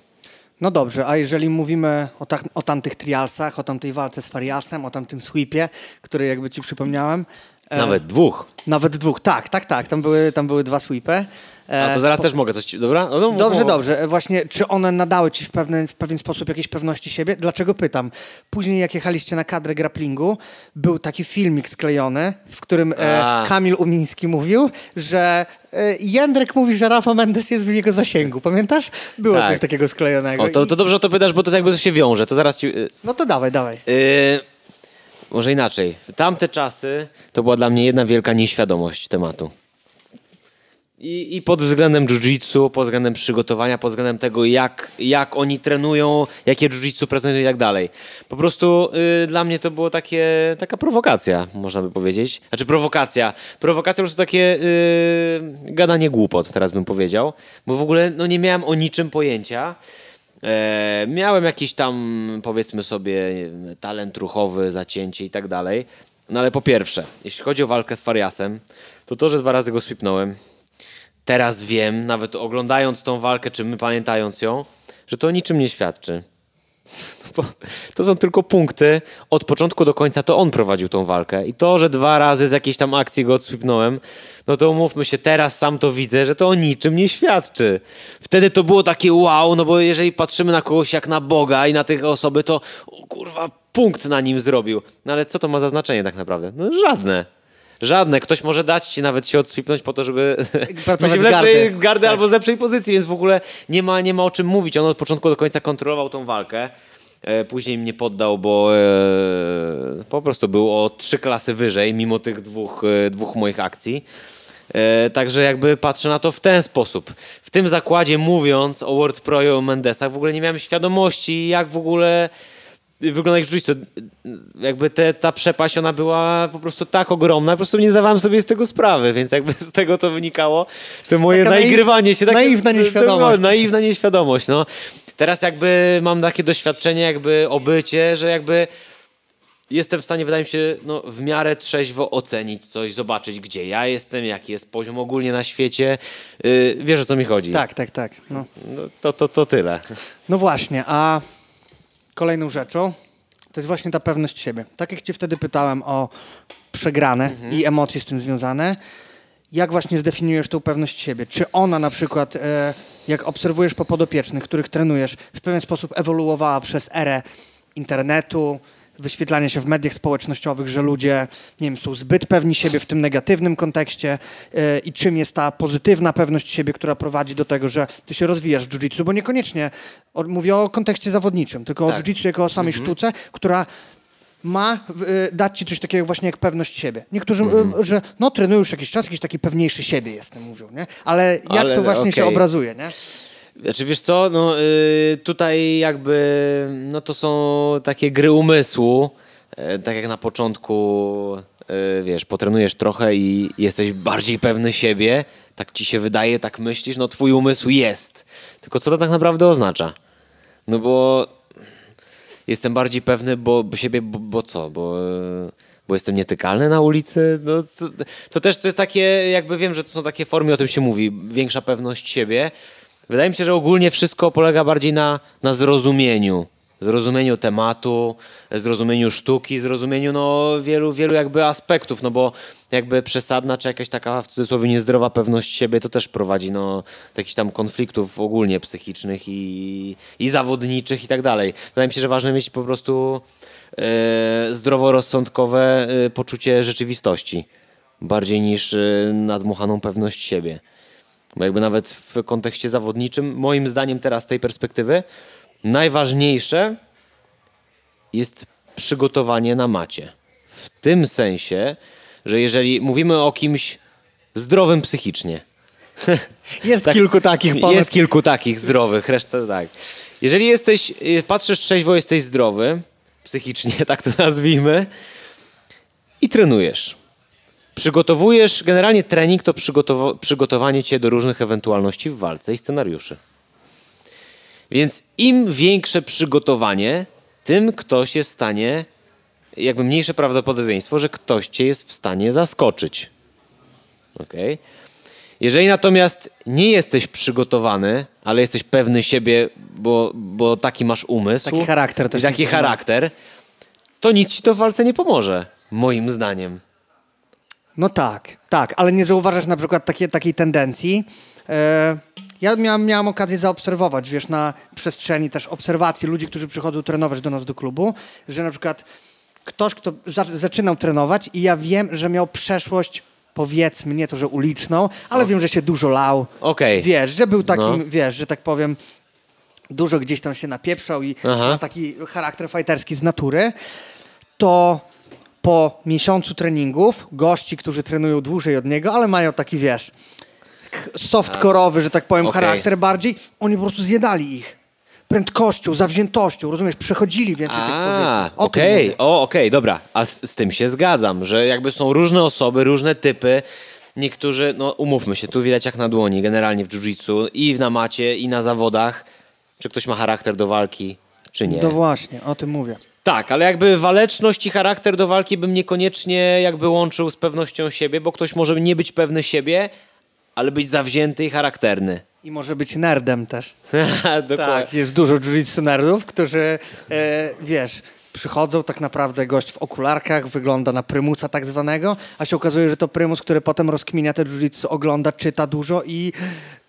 No dobrze, a jeżeli mówimy o, tak, o tamtych trialsach, o tamtej walce z Fariasem, o tamtym sweepie, który jakby ci przypomniałem. E, Nawet dwóch. Nawet dwóch, tak, tak, tak. Tam były, tam były dwa sweepy. E, A to zaraz po- też mogę coś. Dobra? No, no, Dobrze, dobrze. E, Właśnie, czy one nadały ci w, pewne, w pewien sposób jakiejś pewności siebie? Dlaczego pytam? Później, jak jechaliście na kadrę grapplingu, był taki filmik sklejony, w którym A. Kamil Umiński mówił, że Jędrek mówi, że Rafa Mendes jest w jego zasięgu. Pamiętasz? Było Tak. coś takiego sklejonego. O, to, to dobrze o to pytasz, bo to jakby się wiąże. To zaraz ci... No to dawaj, dawaj. y, może inaczej. Tamte czasy to była dla mnie jedna wielka nieświadomość tematu. I, I pod względem jiu-jitsu, pod względem przygotowania, pod względem tego, jak, jak oni trenują, jakie jiu-jitsu prezentują i tak dalej. Po prostu y, dla mnie to było takie, taka prowokacja, można by powiedzieć. Znaczy prowokacja. Prowokacja po prostu takie y, gadanie głupot, teraz bym powiedział. Bo w ogóle no, nie miałem o niczym pojęcia. E, miałem jakiś tam, powiedzmy sobie, talent ruchowy, zacięcie i tak dalej. No ale po pierwsze, jeśli chodzi o walkę z Fariasem, to to, że dwa razy go sweepnąłem, teraz wiem, nawet oglądając tą walkę, czy my pamiętając ją, że to niczym nie świadczy. To są tylko punkty. Od początku do końca to on prowadził tą walkę. I to, że dwa razy z jakiejś tam akcji go odswipnąłem, no to umówmy się, teraz sam to widzę, że to o niczym nie świadczy. Wtedy to było takie wow, no bo jeżeli patrzymy na kogoś jak na Boga i na tych osoby, to o kurwa, punkt na nim zrobił. No ale co to ma za znaczenie tak naprawdę? No żadne. Żadne. Ktoś może dać ci nawet się odswipnąć po to, żeby być w lepszej gardy. Tak. albo z lepszej pozycji, więc w ogóle nie ma, nie ma o czym mówić. On od początku do końca kontrolował tą walkę. E, Później mnie poddał, bo e, po prostu był o trzy klasy wyżej, mimo tych dwóch, e, dwóch moich akcji. E, Także jakby patrzę na to w ten sposób. W tym zakładzie mówiąc o World Pro i o Mendesach w ogóle nie miałem świadomości jak w ogóle wygląda jak jiu Jakby te, ta przepaść ona była po prostu tak ogromna, po prostu nie zdawałem sobie z tego sprawy, więc jakby z tego to wynikało to moje Taka naiw- naigrywanie się. takie- naiwna nieświadomość. To, naiwna nieświadomość, no. Teraz jakby mam takie doświadczenie, jakby obycie, że jakby jestem w stanie, wydaje mi się, no, w miarę trzeźwo ocenić coś, zobaczyć, gdzie ja jestem, jaki jest poziom ogólnie na świecie. Yy, wiesz, o co mi chodzi. Tak, tak, tak. No. No, to, to, to tyle. no właśnie, a kolejną rzeczą to jest właśnie ta pewność siebie. Tak jak cię wtedy pytałem o przegrane Mhm. i emocje z tym związane, jak właśnie zdefiniujesz tą pewność siebie? Czy ona na przykład, e, jak obserwujesz po podopiecznych, których trenujesz, w pewien sposób ewoluowała przez erę internetu, wyświetlania się w mediach społecznościowych, że ludzie, nie wiem, są zbyt pewni siebie w tym negatywnym kontekście e, i czym jest ta pozytywna pewność siebie, która prowadzi do tego, że ty się rozwijasz w jiu-jitsu, bo niekoniecznie o, mówię o kontekście zawodniczym, tylko Tak. o jiu-jitsu jako o samej sztuce, która ma y, dać ci coś takiego właśnie jak pewność siebie. Niektórzy, y, że no trenuję już jakiś czas, jakiś taki pewniejszy siebie jestem, mówią, nie? Ale jak Ale to właśnie się okej. obrazuje, nie? Znaczy wiesz co, no y, tutaj jakby no to są takie gry umysłu, E, tak jak na początku y, wiesz, potrenujesz trochę i jesteś bardziej pewny siebie, tak ci się wydaje, tak myślisz, no twój umysł jest. Tylko co to tak naprawdę oznacza? No bo jestem bardziej pewny bo, bo siebie, bo, bo co? Bo, e, bo jestem nietykalny na ulicy? No, to, to też to jest takie, jakby wiem, że to są takie formy, o tym się mówi, większa pewność siebie. Wydaje mi się, że ogólnie wszystko polega bardziej na, na zrozumieniu. Zrozumieniu tematu, zrozumieniu sztuki, zrozumieniu no, wielu, wielu jakby aspektów, no bo jakby przesadna czy jakaś taka w cudzysłowie niezdrowa pewność siebie to też prowadzi no, do jakichś tam konfliktów ogólnie psychicznych i, i zawodniczych i tak dalej. Wydaje mi się, że ważne mieć po prostu e, zdroworozsądkowe e, poczucie rzeczywistości bardziej niż e, nadmuchaną pewność siebie. Bo jakby nawet w kontekście zawodniczym, moim zdaniem teraz z tej perspektywy, najważniejsze jest przygotowanie na macie. W tym sensie, że jeżeli mówimy o kimś zdrowym psychicznie, Jest tak, kilku takich ponad... jest kilku takich zdrowych, reszta tak. Jeżeli jesteś, y, patrzysz trzeźwo, jesteś zdrowy, psychicznie, tak to nazwijmy, i trenujesz. Przygotowujesz, generalnie trening to przygotowa- przygotowanie cię do różnych ewentualności w walce i scenariuszy. Więc im większe przygotowanie, tym ktoś jest w stanie, jakby mniejsze prawdopodobieństwo, że ktoś cię jest w stanie zaskoczyć. Okej? Jeżeli natomiast nie jesteś przygotowany, ale jesteś pewny siebie, bo, bo taki masz umysł, Taki charakter też taki charakter, to nic ci to w walce nie pomoże, moim zdaniem. No tak, tak, ale nie zauważasz na przykład takie, takiej tendencji. E, ja miałem, miałem okazję zaobserwować, wiesz, na przestrzeni też obserwacji ludzi, którzy przychodzą trenować do nas do klubu, że na przykład ktoś, kto za, zaczynał trenować i ja wiem, że miał przeszłość, powiedzmy, nie to, że uliczną, ale wiem, że się dużo lał. Okej. Wiesz, że był takim, No. wiesz, że tak powiem, dużo gdzieś tam się napieprzał i Aha. ma taki charakter fighterski z natury, to po miesiącu treningów gości, którzy trenują dłużej od niego, ale mają taki, wiesz, softcore'owy, że tak powiem, Okej. charakter bardziej, oni po prostu zjadali ich. Prędkością, zawziętością, rozumiesz, przechodzili więcej tych A, pozycji. O tym okej, mówię. o, okej, dobra. A z, z tym się zgadzam, że jakby są różne osoby, różne typy. Niektórzy, no umówmy się, tu widać jak na dłoni, generalnie w jiu-jitsu i na macie, i na zawodach, czy ktoś ma charakter do walki, czy nie. No właśnie, o tym mówię. Tak, ale jakby waleczność i charakter do walki bym niekoniecznie jakby łączył z pewnością siebie, bo ktoś może nie być pewny siebie, ale być zawzięty i charakterny. I może być nerdem też. Dokładnie. Tak, jest dużo jiu-jitsu nerdów, którzy, e, wiesz, przychodzą tak naprawdę gość w okularkach, wygląda na prymusa tak zwanego, a się okazuje, że to prymus, który potem rozkminia te jiu-jitsu, ogląda, czyta dużo i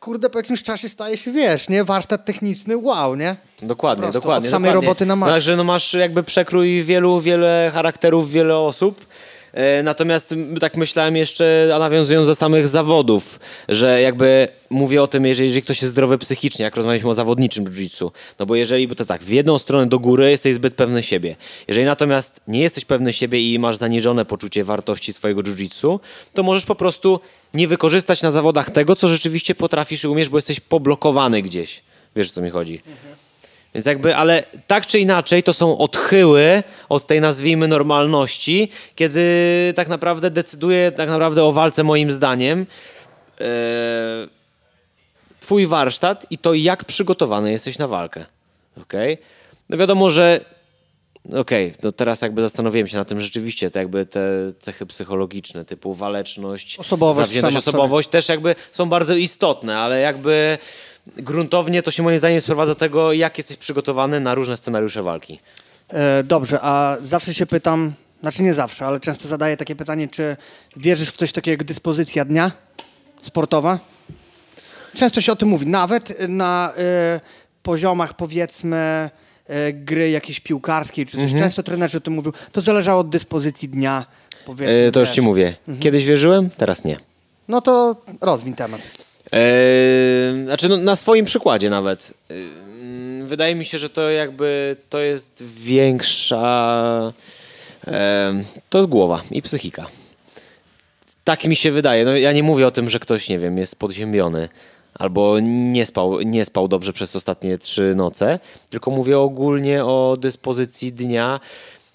kurde, po jakimś czasie staje się, wiesz, nie? Warsztat techniczny, wow, nie? Dokładnie, dokładnie. od samej dokładnie. roboty na macie. Także no masz jakby przekrój wielu, wiele charakterów, wiele osób. E, natomiast tak myślałem jeszcze, a nawiązując do samych zawodów, że jakby mówię o tym, jeżeli, jeżeli ktoś jest zdrowy psychicznie, jak rozmawialiśmy o zawodniczym jiu-jitsu. No bo jeżeli, bo to tak, w jedną stronę do góry jesteś zbyt pewny siebie. Jeżeli natomiast nie jesteś pewny siebie i masz zaniżone poczucie wartości swojego jiu-jitsu, to możesz po prostu nie wykorzystać na zawodach tego, co rzeczywiście potrafisz i umiesz, bo jesteś poblokowany gdzieś. Wiesz, o co mi chodzi. Więc jakby, ale tak czy inaczej to są odchyły od tej nazwijmy normalności, kiedy tak naprawdę decyduje tak naprawdę o walce moim zdaniem e, twój warsztat i to jak przygotowany jesteś na walkę. Okej? No wiadomo, że Okej, no teraz jakby zastanowiłem się na tym rzeczywiście, te jakby te cechy psychologiczne typu waleczność, Osobowość zawziętość, osobowość też jakby są bardzo istotne, ale jakby gruntownie to się moim zdaniem sprowadza do tego, jak jesteś przygotowany na różne scenariusze walki. E, dobrze, a zawsze się pytam, znaczy nie zawsze, ale często zadaję takie pytanie, czy wierzysz w coś takiego jak dyspozycja dnia sportowa? Często się o tym mówi, nawet na e, poziomach powiedzmy e, gry jakiejś piłkarskiej, czy coś. Mhm. Często trenerzy o tym mówią. To zależało od dyspozycji dnia, powiedzmy. E, to już wiesz. ci mówię. Kiedyś wierzyłem, teraz nie. No to rozwiń temat. Eee, znaczy no, na swoim przykładzie nawet. Eee, wydaje mi się, że to jakby to jest większa. em, to jest głowa i psychika. Tak mi się wydaje. No, ja nie mówię o tym, że ktoś, nie wiem, jest podziębiony albo nie spał, nie spał dobrze przez ostatnie trzy noce, tylko mówię ogólnie o dyspozycji dnia.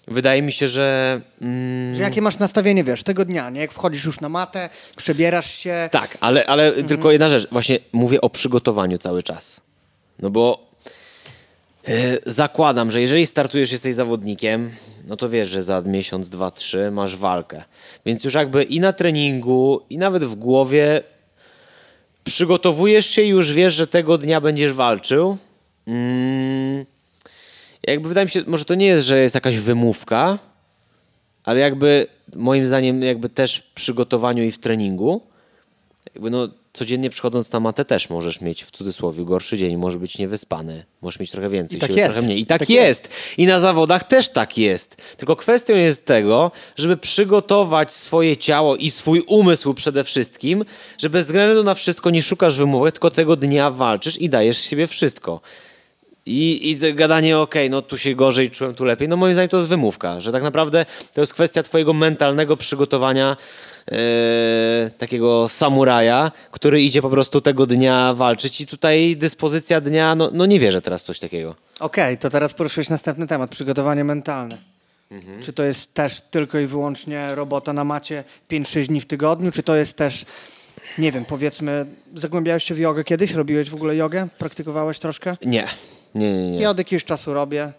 Wydaje mi się, że. Mm, Że jakie masz nastawienie, wiesz, tego dnia, nie? Jak wchodzisz już na matę, przebierasz się. Tak, ale, ale tylko jedna rzecz. Właśnie mówię o przygotowaniu cały czas. No bo e, zakładam, że jeżeli startujesz, jesteś zawodnikiem, no to wiesz, że za miesiąc, dwa, trzy masz walkę. Więc już jakby i na treningu, i nawet w głowie przygotowujesz się i już wiesz, że tego dnia będziesz walczył. Mm, jakby wydaje mi się, może to nie jest, że jest jakaś wymówka, ale jakby moim zdaniem jakby też w przygotowaniu i w treningu, jakby no codziennie przychodząc na matę też możesz mieć w cudzysłowie gorszy dzień, może być niewyspany, możesz mieć trochę więcej I tak siły, jest. trochę mniej. I tak, Tak jest. I na zawodach też tak jest. Tylko kwestią jest tego, żeby przygotować swoje ciało i swój umysł przede wszystkim, że bez względu na wszystko nie szukasz wymówek, tylko tego dnia walczysz i dajesz siebie wszystko. I, I gadanie, okej, no tu się gorzej czułem, tu lepiej. No moim zdaniem to jest wymówka, że tak naprawdę to jest kwestia twojego mentalnego przygotowania e, takiego samuraja, który idzie po prostu tego dnia walczyć i tutaj dyspozycja dnia, no, no nie wierzę teraz coś takiego. Okej, to teraz poruszyłeś następny temat, przygotowanie mentalne. Mhm. Czy to jest też tylko i wyłącznie robota na macie 5-6 dni w tygodniu, czy to jest też, nie wiem, powiedzmy, zagłębiałeś się w jogę kiedyś? Robiłeś w ogóle jogę? Praktykowałeś troszkę? Nie, nie, nie, nie. Ja od jakiegoś czasu robię.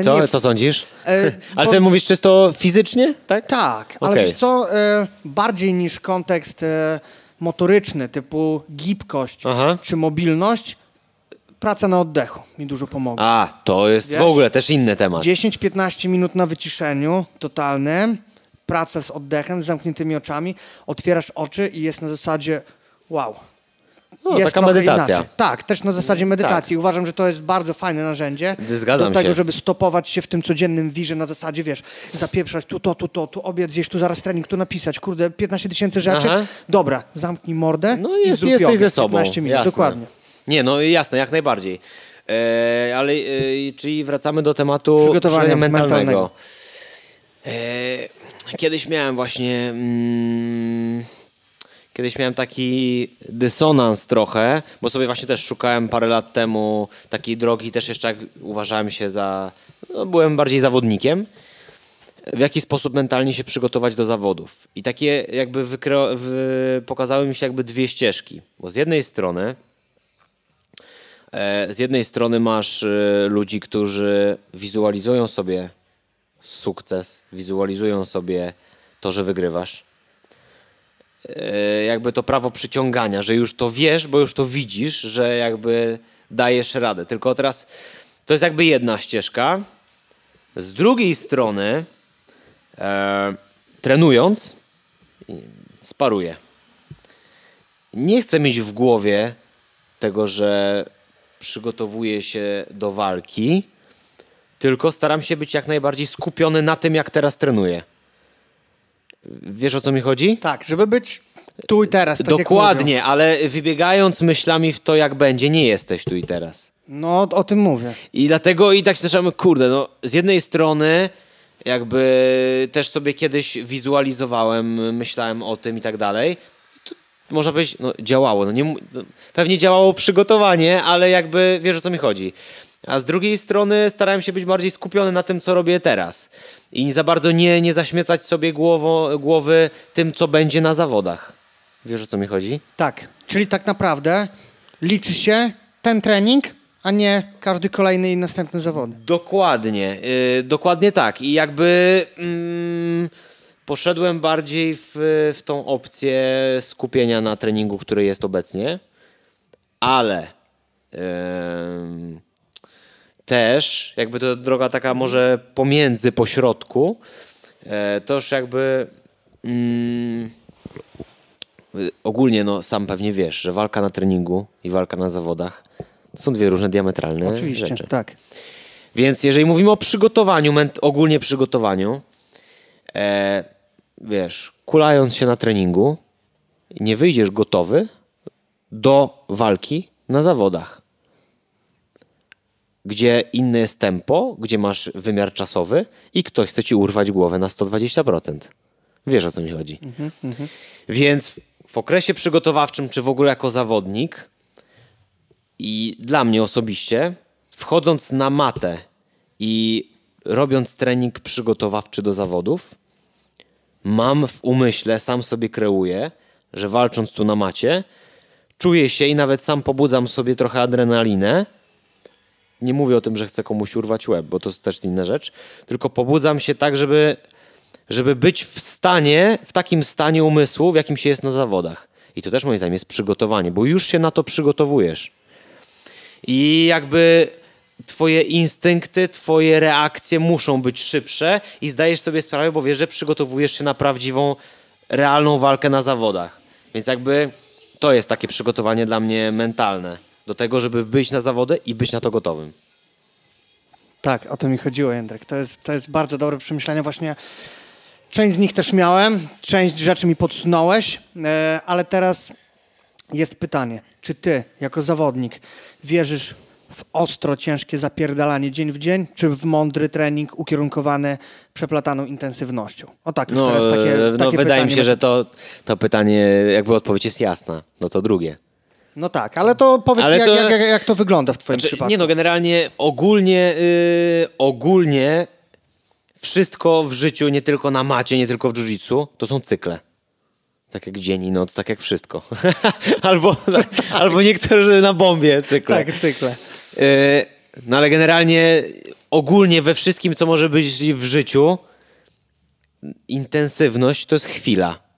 I co, nie co sądzisz? E, Ale po- ty mówisz czysto fizycznie, tak? Tak, ale Okej. wiesz co, e, bardziej niż kontekst e, motoryczny, typu gibkość Aha. czy mobilność, praca na oddechu mi dużo pomogła. A, to jest Wiesz? w ogóle też inny temat. 10-15 minut na wyciszeniu totalnym, praca z oddechem, z zamkniętymi oczami, otwierasz oczy i jest na zasadzie wow. No, jest taka medytacja. Inaczej. Tak, też na zasadzie medytacji. Uważam, że to jest bardzo fajne narzędzie Zgadzam do tego, się. żeby stopować się w tym codziennym wirze na zasadzie, wiesz, zapieprzać tu to, tu to, tu obiad zjeść, tu zaraz trening, tu napisać, kurde, 15 tysięcy rzeczy. Aha. Dobra, zamknij mordę No i jest, zrób jesteś jogę. ze sobą. 15 minut, jasne. dokładnie. Nie, no jasne, jak najbardziej. E, ale e, czyli wracamy do tematu Przygotowania przygotowania mentalnego. mentalnego. E, kiedyś miałem właśnie. Mm, kiedyś miałem taki dysonans trochę, bo sobie właśnie też szukałem parę lat temu takiej drogi, też jeszcze jak uważałem się za. No, byłem bardziej zawodnikiem w jaki sposób mentalnie się przygotować do zawodów. I takie jakby wykre... wy... pokazały mi się jakby dwie ścieżki. Bo z jednej strony e, z jednej strony masz e, ludzi, którzy wizualizują sobie sukces, wizualizują sobie to, że wygrywasz. E, jakby to prawo przyciągania, że już to wiesz, bo już to widzisz, że jakby dajesz radę. Tylko teraz to jest jakby jedna ścieżka. Z drugiej strony e, trenując, sparuję. Nie chcę mieć w głowie tego, że przygotowuję się do walki, tylko staram się być jak najbardziej skupiony na tym, jak teraz trenuję. Wiesz o co mi chodzi? Tak, żeby być tu i teraz. Tak. Dokładnie, ale wybiegając myślami w to, jak będzie, nie jesteś tu i teraz. No, o tym mówię. I dlatego i tak się zaczynamy, kurde, no z jednej strony jakby też sobie kiedyś wizualizowałem, myślałem o tym i tak dalej. To można powiedzieć, no działało. No, nie, no, pewnie działało przygotowanie, ale jakby wiesz o co mi chodzi. A z drugiej strony starałem się być bardziej skupiony na tym, co robię teraz. I za bardzo nie, nie zaśmiecać sobie głowo, głowy tym, co będzie na zawodach. Wiesz o co mi chodzi? Tak, czyli tak naprawdę liczy się ten trening, a nie każdy kolejny i następny zawody. Dokładnie, yy, dokładnie tak. I jakby mm, poszedłem bardziej w, w tą opcję skupienia na treningu, który jest obecnie, ale ym, też jakby to droga taka może pomiędzy, pośrodku, e, to już jakby mm, ogólnie no sam pewnie wiesz, że walka na treningu i walka na zawodach to są dwie różne diametralne Oczywiście, rzeczy. tak. Więc jeżeli mówimy o przygotowaniu, ogólnie przygotowaniu, e, wiesz, kulając się na treningu, nie wyjdziesz gotowy do walki na zawodach. Gdzie inne jest tempo, gdzie masz wymiar czasowy i ktoś chce ci urwać głowę na 120%. Wiesz o co mi chodzi. Więc w okresie przygotowawczym, czy w ogóle jako zawodnik, i dla mnie osobiście, wchodząc na matę i robiąc trening przygotowawczy do zawodów, mam w umyśle, sam sobie kreuję, że walcząc tu na macie, czuję się i nawet sam pobudzam sobie trochę adrenalinę. Nie mówię o tym, że chcę komuś urwać łeb, bo to jest też inna rzecz, tylko pobudzam się tak, żeby, żeby być w stanie, w takim stanie umysłu, w jakim się jest na zawodach. I to też moim zdaniem jest przygotowanie, bo już się na to przygotowujesz. I jakby twoje instynkty, twoje reakcje muszą być szybsze i zdajesz sobie sprawę, bo wiesz, że przygotowujesz się na prawdziwą, realną walkę na zawodach. Więc jakby to jest takie przygotowanie dla mnie mentalne. Do tego, żeby być na zawody i być na to gotowym. Tak, o to mi chodziło, Jędrek. To jest, to jest bardzo dobre przemyślenie. Właśnie część z nich też miałem, część rzeczy mi podsunąłeś, e, ale teraz jest pytanie, czy ty jako zawodnik wierzysz w ostro, ciężkie zapierdalanie dzień w dzień, czy w mądry trening ukierunkowany przeplataną intensywnością? O tak, już No, teraz takie, e, no takie wydaje mi się, że to, to pytanie, jakby odpowiedź jest jasna. No to drugie. No tak, ale to powiedz, Ale jak, to- Jak, jak, jak to wygląda w twoim Znaczy, przypadku? nie no, generalnie ogólnie, yy, ogólnie wszystko w życiu, nie tylko na macie, nie tylko w jiu-jitsu, to są cykle. Tak jak dzień i noc, tak jak wszystko. albo, albo niektórzy na bombie cykle. Tak, cykle. Yy, no ale generalnie ogólnie we wszystkim, co może być w życiu, intensywność to jest chwila.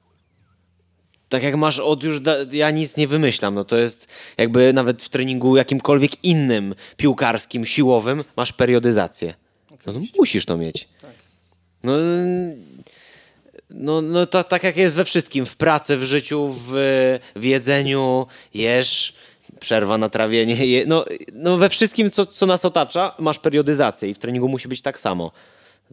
Tak jak masz od już, da, ja nic nie wymyślam, no to jest jakby nawet w treningu jakimkolwiek innym, piłkarskim, siłowym, masz periodyzację. No, no musisz to mieć. No, no, no to tak jak jest we wszystkim, w pracy, w życiu, w, w jedzeniu, jesz, przerwa na trawienie, je, no, no we wszystkim, co, co nas otacza, masz periodyzację i w treningu musi być tak samo.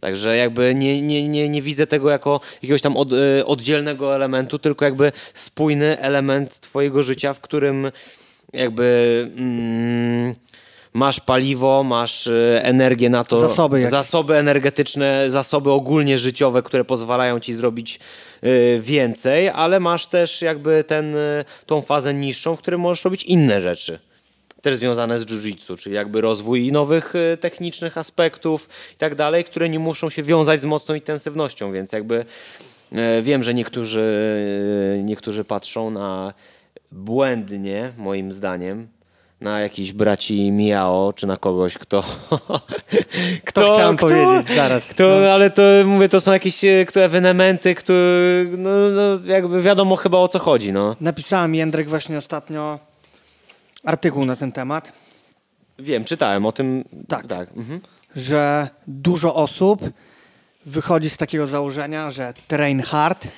Także jakby nie, nie, nie, nie widzę tego jako jakiegoś tam od, y, oddzielnego elementu, tylko jakby spójny element twojego życia, w którym jakby mm, masz paliwo, masz y, energię na to. Zasoby jakieś. zasoby energetyczne, zasoby ogólnie życiowe, które pozwalają ci zrobić y, więcej, ale masz też jakby ten, tą fazę niższą, w której możesz robić inne rzeczy. Też związane z jiu-jitsu, czyli jakby rozwój nowych y, technicznych aspektów i tak dalej, które nie muszą się wiązać z mocną intensywnością, więc jakby e, wiem, że niektórzy, e, niektórzy patrzą na błędnie, moim zdaniem, na jakichś braci Miao, czy na kogoś, kto... To chciałem powiedzieć, zaraz. Kto, No. Ale to mówię, to są jakieś e, kto, ewenementy, które, no, no, jakby wiadomo chyba o co chodzi, no. Napisałem Jędrek właśnie ostatnio artykuł na ten temat, Wiem, czytałem o tym. Tak. tak. Mhm. że dużo osób wychodzi z takiego założenia, że train hard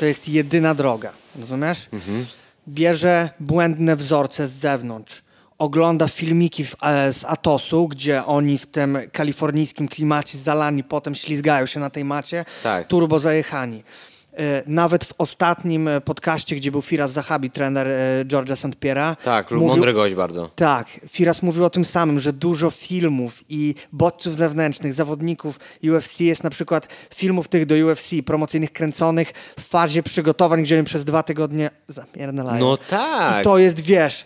to jest jedyna droga. Rozumiesz? Bierze błędne wzorce z zewnątrz. Ogląda filmiki w, e, z Atosu, gdzie oni w tym kalifornijskim klimacie zalani potem ślizgają się na tej macie, Tak. turbo zajechani. E, nawet w ostatnim e, podcaście, gdzie był Firas Zahabi, trener e, George'a St. Pierre'a. Tak, mówił, mądry gość bardzo. Tak, Firas mówił o tym samym, że dużo filmów i bodźców zewnętrznych, zawodników UFC jest na przykład filmów tych do UFC, promocyjnych, kręconych w fazie przygotowań, gdzie oni przez dwa tygodnie zapierdalają. No tak. I to jest, wiesz,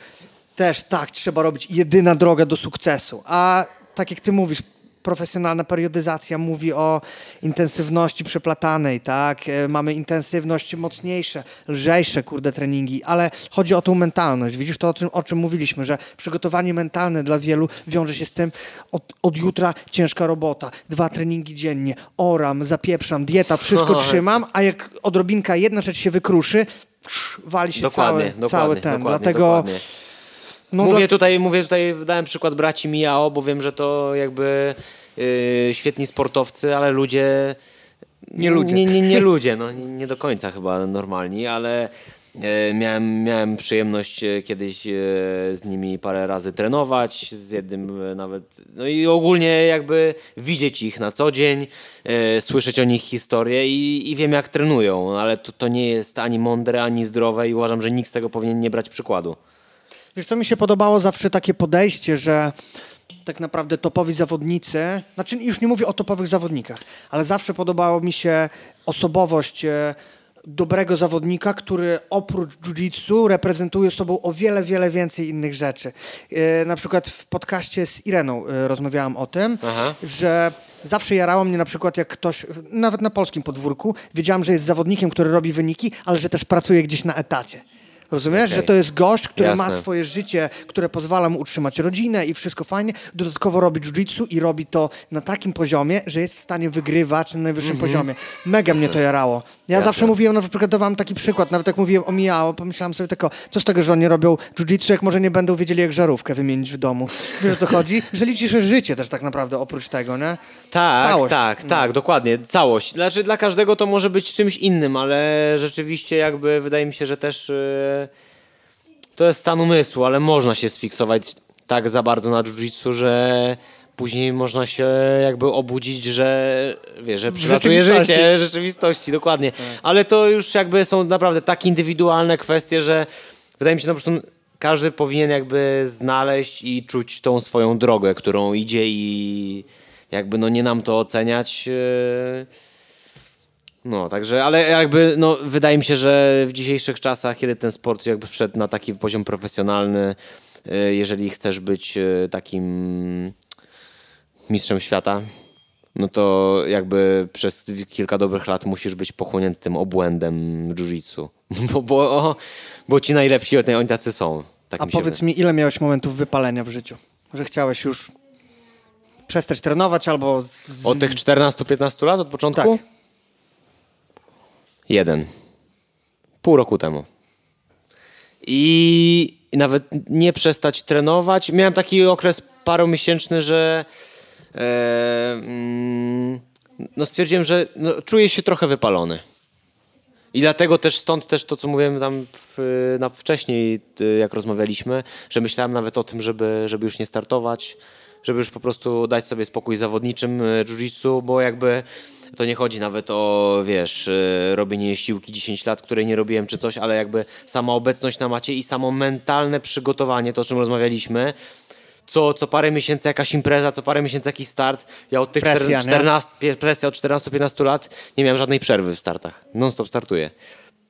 też tak trzeba robić, jedyna droga do sukcesu. A tak jak ty mówisz, profesjonalna periodyzacja mówi o intensywności przeplatanej, tak? E, mamy intensywność mocniejsze, lżejsze, kurde, treningi, ale chodzi o tą mentalność. Widzisz to, o czym, o czym mówiliśmy, że przygotowanie mentalne dla wielu wiąże się z tym, od, od jutra ciężka robota, dwa treningi dziennie, oram, zapieprzam, dieta, wszystko trzymam, a jak odrobinka jedna rzecz się wykruszy, wali się dokładnie, cały, dokładnie, cały ten. Dokładnie, Dlatego dokładnie. No mówię, dla- tutaj, mówię tutaj, dałem przykład braci Miao, bo wiem, że to jakby yy, świetni sportowcy, ale ludzie... Nie ludzie. Nie, nie, nie ludzie, no nie, nie do końca chyba normalni, ale e, miałem, miałem przyjemność e, kiedyś e, z nimi parę razy trenować, z jednym nawet, no i ogólnie jakby widzieć ich na co dzień, słyszeć o nich historię i, i wiem jak trenują, ale to, to nie jest ani mądre, ani zdrowe i uważam, że nikt z tego powinien nie brać przykładu. Wiesz, co mi się podobało zawsze takie podejście, że tak naprawdę topowi zawodnicy, znaczy już nie mówię o topowych zawodnikach, ale zawsze podobało mi się osobowość e, dobrego zawodnika, który oprócz jiu-jitsu reprezentuje sobą o wiele, wiele więcej innych rzeczy. E, Na przykład w podcaście z Ireną e, rozmawiałam o tym, Aha. że zawsze jarało mnie na przykład jak ktoś, nawet na polskim podwórku, wiedziałam, że jest zawodnikiem, który robi wyniki, ale że też pracuje gdzieś na etacie. Rozumiesz, Okej. że to jest gość, który ma Jasne. swoje życie, które pozwala mu utrzymać rodzinę i wszystko fajnie, dodatkowo robi jiu-jitsu i robi to na takim poziomie, że jest w stanie wygrywać na najwyższym poziomie. Mega mnie to jarało. Ja. Jasne. zawsze mówiłem, na przykład dawałem taki przykład, nawet jak mówiłem o Miao, pomyślałem sobie tylko, co z tego, że oni robią jiu-jitsu, jak może nie będą wiedzieli, jak żarówkę wymienić w domu. Wiesz o co chodzi? Że liczysz życie też tak naprawdę oprócz tego, nie? Tak, Całość. tak, No. tak, dokładnie. Całość. Znaczy dla każdego to może być czymś innym, ale rzeczywiście jakby wydaje mi się, że też yy, to jest stan umysłu, ale można się sfiksować tak za bardzo na jiu-jitsu, że później można się jakby obudzić, że wiesz, że przylatuje rzeczywistości. życie rzeczywistości, dokładnie. Ale to już jakby są naprawdę tak indywidualne kwestie, że wydaje mi się, no po prostu każdy powinien jakby znaleźć i czuć tą swoją drogę, którą idzie i jakby no nie nam to oceniać. yy. No, także, ale jakby no, wydaje mi się, że w dzisiejszych czasach, kiedy ten sport jakby wszedł na taki poziom profesjonalny, yy, jeżeli chcesz być yy, takim mistrzem świata, no to jakby przez kilka dobrych lat musisz być pochłonięty tym obłędem jiu-jitsu. Bo, bo, bo ci najlepsi oni tacy są. Tak A mi powiedz mi, ile miałeś momentów wypalenia w życiu? Że chciałeś już przestać trenować albo... Z... Od tych 14-15 lat od początku? Tak. Jeden. Pół roku temu. I nawet nie przestać trenować. Miałem taki okres paromiesięczny, że e, mm, no stwierdziłem, że no, czuję się trochę wypalony. I dlatego też stąd też to, co mówiłem tam w, na wcześniej, y, jak rozmawialiśmy, że myślałem nawet o tym, żeby, żeby już nie startować, żeby już po prostu dać sobie spokój zawodniczym y, jiu-jitsu, bo jakby to nie chodzi nawet o, wiesz, y, robienie siłki 10 lat, której nie robiłem czy coś, ale jakby sama obecność na macie i samo mentalne przygotowanie, to o czym rozmawialiśmy, co, co parę miesięcy jakaś impreza, co parę miesięcy jakiś start. Ja od tych Presja, nie? 14, pie- presja od 14-15 lat nie miałem żadnej przerwy w startach. Non-stop startuję.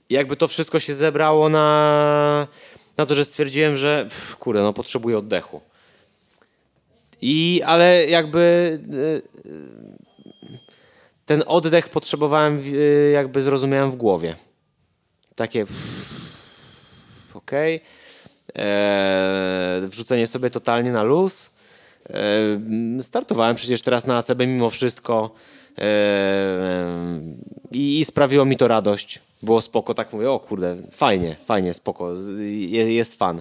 I jakby to wszystko się zebrało na, na to, że stwierdziłem, że pff, kurde, no potrzebuję oddechu. I, ale jakby y, ten oddech potrzebowałem, y, jakby zrozumiałem w głowie. Takie okej. Eee, wrzucenie sobie totalnie na luz. Eee, startowałem przecież teraz na ACB mimo wszystko eee, i, i sprawiło mi to radość. Było spoko, tak mówię, o kurde, fajnie, fajnie, spoko, z- je, jest fan.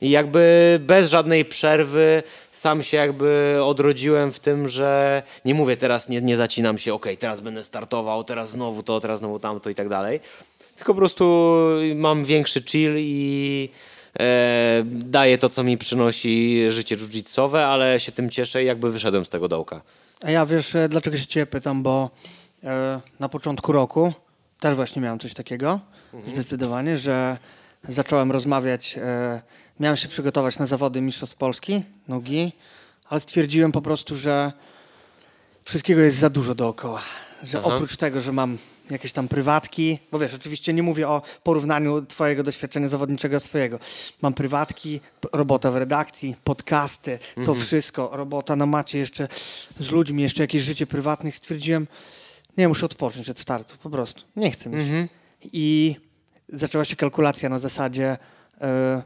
I jakby bez żadnej przerwy sam się jakby odrodziłem w tym, że nie mówię teraz, nie, nie zacinam się, okej, teraz będę startował, teraz znowu to, teraz znowu tamto i tak dalej. Tylko po prostu mam większy chill i e, daję to, co mi przynosi życie jiu-jitsowe, ale się tym cieszę i jakby wyszedłem z tego dołka. A ja wiesz, e, dlaczego się ciebie pytam, bo e, na początku roku też właśnie miałem coś takiego, zdecydowanie, że zacząłem rozmawiać, e, miałem się przygotować na zawody Mistrzostw Polski, nogi, ale stwierdziłem po prostu, że wszystkiego jest za dużo dookoła. Że Aha. oprócz tego, że mam jakieś tam prywatki, bo wiesz, oczywiście nie mówię o porównaniu twojego doświadczenia zawodniczego swojego. Mam prywatki, robota w redakcji, podcasty, to wszystko, robota na macie jeszcze z ludźmi, jeszcze jakieś życie prywatne. Stwierdziłem, nie, muszę odpocząć od startu, po prostu. Nie chcę mi się. I zaczęła się kalkulacja na zasadzie, e,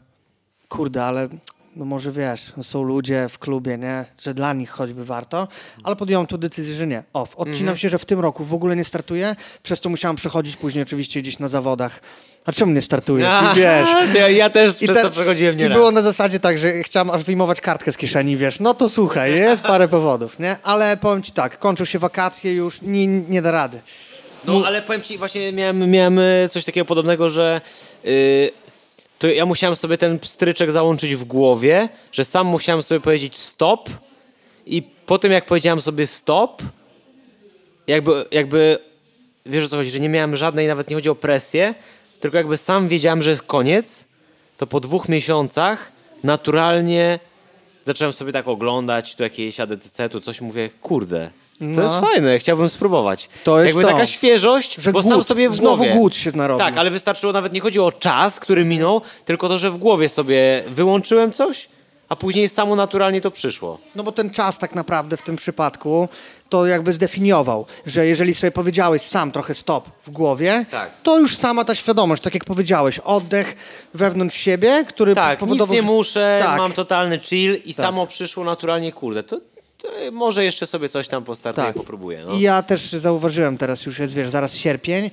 kurde, ale no może wiesz, no są ludzie w klubie, nie? że dla nich choćby warto, ale podjąłem tu decyzję, że nie. Off. Odcinam się, że w tym roku w ogóle nie startuję, przez to musiałem przechodzić później oczywiście gdzieś na zawodach. A czemu nie startujesz? I wiesz. ja, ja też przez te- to przechodziłem I nieraz. było na zasadzie tak, że chciałem aż wyjmować kartkę z kieszeni, wiesz, no to słuchaj, jest parę powodów, nie? Ale powiem ci tak, kończą się wakacje już, nie, nie da rady. No ale powiem ci, właśnie miałem, miałem coś takiego podobnego, że y, to ja musiałem sobie ten stryczek załączyć w głowie, że sam musiałem sobie powiedzieć stop i po tym jak powiedziałem sobie stop, jakby, jakby wiesz o co chodzi, że nie miałem żadnej, nawet nie chodzi o presję, tylko jakby sam wiedziałem, że jest koniec, to po dwóch miesiącach naturalnie zacząłem sobie tak oglądać, tu jakieś ADTC, tu coś, mówię, kurde, to No. jest fajne, chciałbym spróbować. To jest jakby to. taka świeżość, Że bo głód, sam sobie w znowu głowie. głód się narobił. Tak, ale wystarczyło, nawet nie chodzi o czas, który minął, tylko to, że w głowie sobie wyłączyłem coś, a później samo naturalnie to przyszło. No bo ten czas tak naprawdę w tym przypadku to jakby zdefiniował, że jeżeli sobie powiedziałeś sam trochę stop w głowie, Tak. to już sama ta świadomość, tak jak powiedziałeś, oddech wewnątrz siebie, który Tak, nic powodował, nie że- muszę, Tak. mam totalny chill i Tak. samo przyszło naturalnie, kurde, to, to może jeszcze sobie coś tam postartuję, Tak. popróbuję. No. I ja też zauważyłem, teraz już jest, wiesz, zaraz sierpień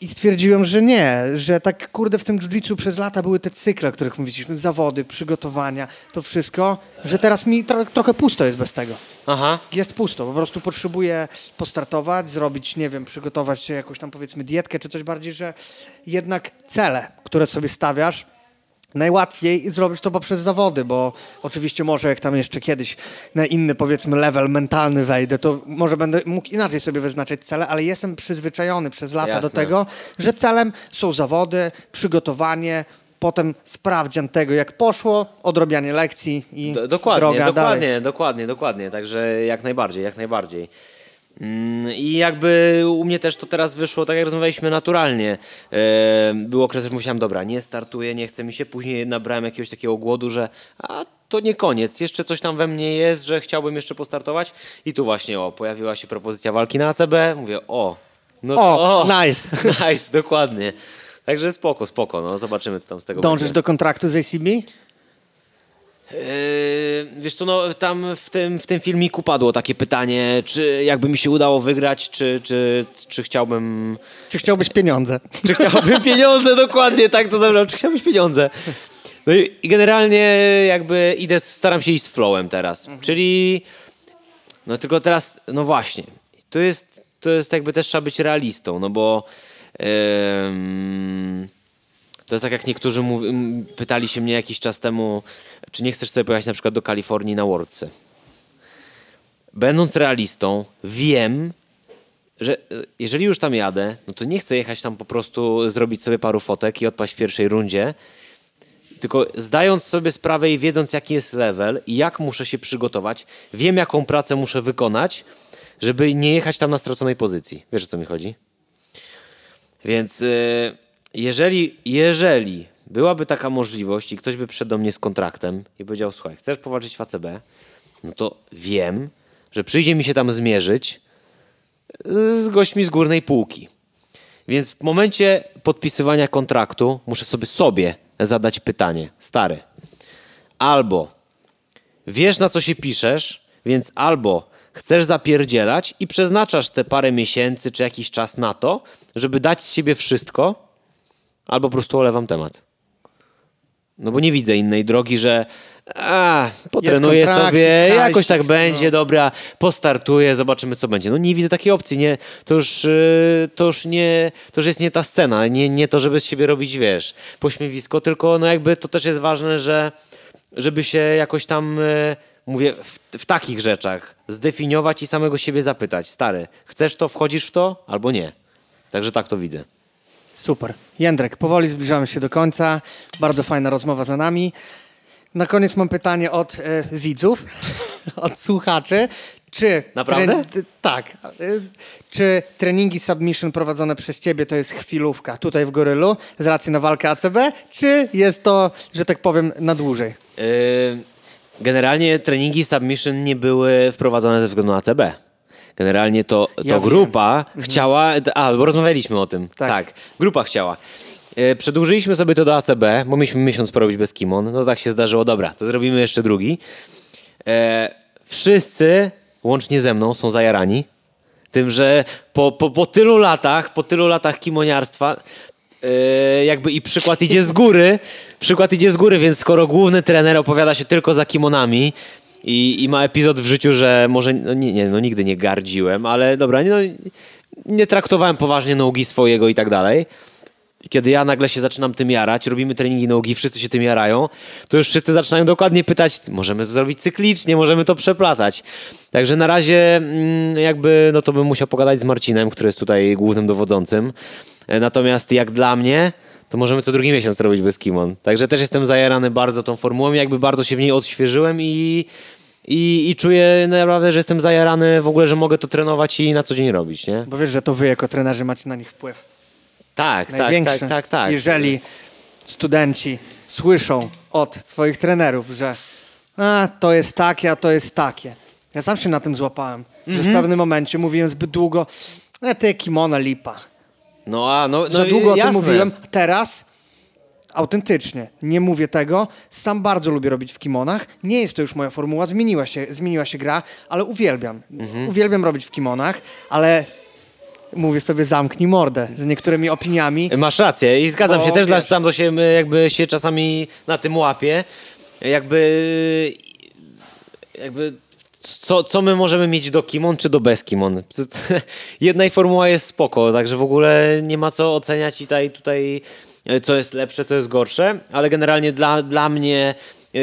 i stwierdziłem, że nie, że tak kurde w tym jiu-jitsu przez lata były te cykle, o których mówiliśmy, zawody, przygotowania, to wszystko, że teraz mi tro trochę pusto jest bez tego. Aha. Jest pusto, po prostu potrzebuję postartować, zrobić, nie wiem, przygotować się jakąś tam powiedzmy dietkę czy coś bardziej, że jednak cele, które sobie stawiasz, najłatwiej zrobić to poprzez zawody, bo oczywiście może jak tam jeszcze kiedyś na inny powiedzmy level mentalny wejdę, to może będę mógł inaczej sobie wyznaczać cele, ale jestem przyzwyczajony przez lata do Jasne. tego, że celem są zawody, przygotowanie, potem sprawdzian tego jak poszło, odrobianie lekcji i Do, dokładnie, droga dokładnie, dalej. dokładnie, dokładnie. Także jak najbardziej, jak najbardziej. Mm, I jakby u mnie też to teraz wyszło, tak jak rozmawialiśmy, naturalnie. E, Był okres, że musiałem, dobra, nie startuję, nie chce mi się. Później nabrałem jakiegoś takiego głodu, że a to nie koniec, jeszcze coś tam we mnie jest, że chciałbym jeszcze postartować. I tu właśnie, o, pojawiła się propozycja walki na ACB. Mówię, o, no to, O, nice. nice, dokładnie. Także spoko, spoko, no zobaczymy, co tam z tego Dążysz będzie. do kontraktu z ACB? Yy, wiesz co, no tam w tym, w tym filmiku padło takie pytanie, czy jakby mi się udało wygrać, czy, czy, czy chciałbym... Czy chciałbyś pieniądze? Czy chciałbym pieniądze, dokładnie tak to zabrzmiało, czy chciałbyś pieniądze. No i generalnie jakby idę, staram się iść z flowem teraz, czyli no tylko teraz, no właśnie, to jest, to jest jakby też trzeba być realistą, no bo em, to jest tak jak niektórzy pytali się mnie jakiś czas temu, czy nie chcesz sobie pojechać na przykład do Kalifornii na Worldsy. Będąc realistą, wiem, że e, jeżeli już tam jadę, no to nie chcę jechać tam po prostu zrobić sobie paru fotek i odpaść w pierwszej rundzie, tylko zdając sobie sprawę i wiedząc jaki jest level i jak muszę się przygotować, wiem jaką pracę muszę wykonać, żeby nie jechać tam na straconej pozycji. Wiesz o co mi chodzi? Więc y, jeżeli, jeżeli byłaby taka możliwość i ktoś by przyszedł do mnie z kontraktem i powiedział, słuchaj, chcesz powalczyć w ACB, no to wiem, że przyjdzie mi się tam zmierzyć y, z gośćmi z górnej półki. Więc w momencie podpisywania kontraktu muszę sobie sobie zadać pytanie, stary. Albo wiesz na co się piszesz, więc albo chcesz zapierdzielać i przeznaczasz te parę miesięcy czy jakiś czas na to, żeby dać z siebie wszystko, albo po prostu olewam temat. No bo nie widzę innej drogi, że a, potrenuję sobie, jakoś tak no. będzie, dobra, postartuję, zobaczymy co będzie. No nie widzę takiej opcji, nie, to, już, yy, to już nie, to już jest nie ta scena, nie, nie to, żeby z siebie robić, wiesz, pośmiewisko, tylko no jakby to też jest ważne, że żeby się jakoś tam, yy, mówię, w, w takich rzeczach zdefiniować i samego siebie zapytać, stary, chcesz to, wchodzisz w to, albo nie. Także tak to widzę. Super. Jędrek, powoli zbliżamy się do końca. Bardzo fajna rozmowa za nami. Na koniec mam pytanie od e, widzów, od słuchaczy. Czy Naprawdę? tre- tak. E, czy treningi submission prowadzone przez ciebie to jest chwilówka tutaj w Gorylu z racji na walkę ACB, czy jest to, że tak powiem, na dłużej? Yy, Generalnie treningi submission nie były wprowadzone ze względu na ACB. Generalnie to, to Ja grupa chciała. A, bo rozmawialiśmy o tym. Tak. Tak, grupa chciała. Yy, Przedłużyliśmy sobie to do ACB, bo mieliśmy miesiąc porobić bez kimon. No tak się zdarzyło, dobra, to zrobimy jeszcze drugi. E, wszyscy, łącznie ze mną, są zajarani tym, że po, po, po tylu latach, po tylu latach kimoniarstwa, e, jakby i przykład idzie z góry, przykład idzie z góry, więc skoro główny trener opowiada się tylko za kimonami i, i ma epizod w życiu, że może, no nie, nie, no nigdy nie gardziłem, ale dobra, nie, no, nie traktowałem poważnie nogi swojego i tak dalej. Kiedy ja nagle się zaczynam tym jarać, robimy treningi nogi, wszyscy się tym jarają, to już wszyscy zaczynają dokładnie pytać, możemy to zrobić cyklicznie, możemy to przeplatać. Także na razie mm, jakby, no to bym musiał pogadać z Marcinem, który jest tutaj głównym dowodzącym. E, Natomiast jak dla mnie, to możemy co drugi miesiąc robić bez kimon. Także też jestem zajarany bardzo tą formułą, jakby bardzo się w niej odświeżyłem i, i, i czuję naprawdę, że jestem zajarany w ogóle, że mogę to trenować i na co dzień robić, nie? Bo wiesz, że to wy jako trenerzy macie na nich wpływ. Tak, tak, Największy. tak, tak, tak. Jeżeli studenci słyszą od swoich trenerów, że a, to jest takie, a to jest takie. Ja sam się na tym złapałem. Że Mhm. w pewnym momencie mówiłem zbyt długo, a ty kimona lipa. No a no, no Za długo o jasne. tym mówiłem. Teraz autentycznie nie mówię tego. Sam bardzo lubię robić w kimonach. Nie jest to już moja formuła, zmieniła się, zmieniła się gra, ale uwielbiam. Mhm. Uwielbiam robić w kimonach, ale mówię sobie zamknij mordę z niektórymi opiniami. Masz rację i zgadzam Bo się też, wiesz- sam do się jakby się czasami na tym łapię. Jakby jakby co, co my możemy mieć do kimon czy do bez kimon? Jedna i formuła jest spoko, także w ogóle nie ma co oceniać i tutaj, tutaj e, co jest lepsze, co jest gorsze, ale generalnie dla, dla mnie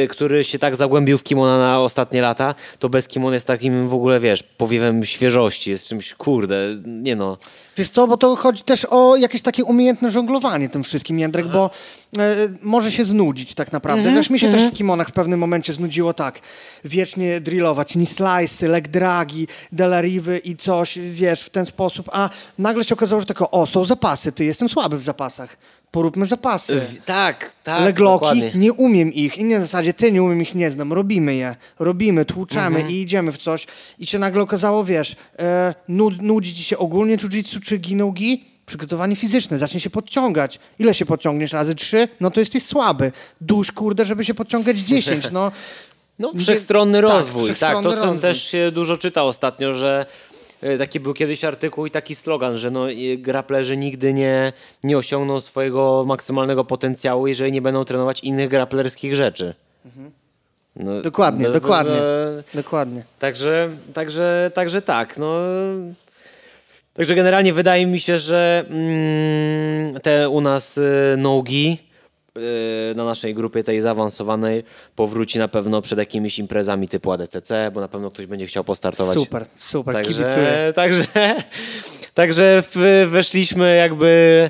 który się tak zagłębił w kimona na ostatnie lata, to bez kimon jest takim w ogóle, wiesz, powiewem świeżości, jest czymś, kurde, nie no. Wiesz co, bo to chodzi też o jakieś takie umiejętne żonglowanie tym wszystkim, Jędrek, bo e, może się znudzić tak naprawdę. Wiesz, mi się też w kimonach w pewnym momencie znudziło tak, wiecznie drillować, ni slice'y, leg dragi, delariwy i coś, wiesz, w ten sposób, a nagle się okazało, że tylko, o, są zapasy, ty, jestem słaby w zapasach, poróbmy zapasy. W- Tak, tak. Legloki, dokładnie. nie umiem ich i nie na zasadzie ty nie umiem ich, nie znam, robimy je, robimy, tłuczemy i idziemy w coś i się nagle okazało, wiesz, e, nud, nudzi ci się ogólnie jiu-jitsu czy gi przygotowanie fizyczne, zacznie się podciągać. Ile się podciągniesz? Razy trzy? No to jesteś słaby. Dusz, kurde, żeby się podciągać dziesięć, no. No, wszechstronny tak, rozwój. Tak, wszechstronny to co rozwój. też się dużo czyta ostatnio, że taki był kiedyś artykuł i taki slogan, że no, e, graplerzy nigdy nie, nie osiągną swojego maksymalnego potencjału, jeżeli nie będą trenować innych graplerskich rzeczy. No, Mhm. Dokładnie, no, dokładnie. to- Dokładnie. Także, także, także tak, no. Także generalnie wydaje mi się, że mm, te u nas y, nogi na naszej grupie tej zaawansowanej powróci na pewno przed jakimiś imprezami typu ADCC, bo na pewno ktoś będzie chciał postartować. Super, super, kibicuję. Także, także, także weszliśmy jakby...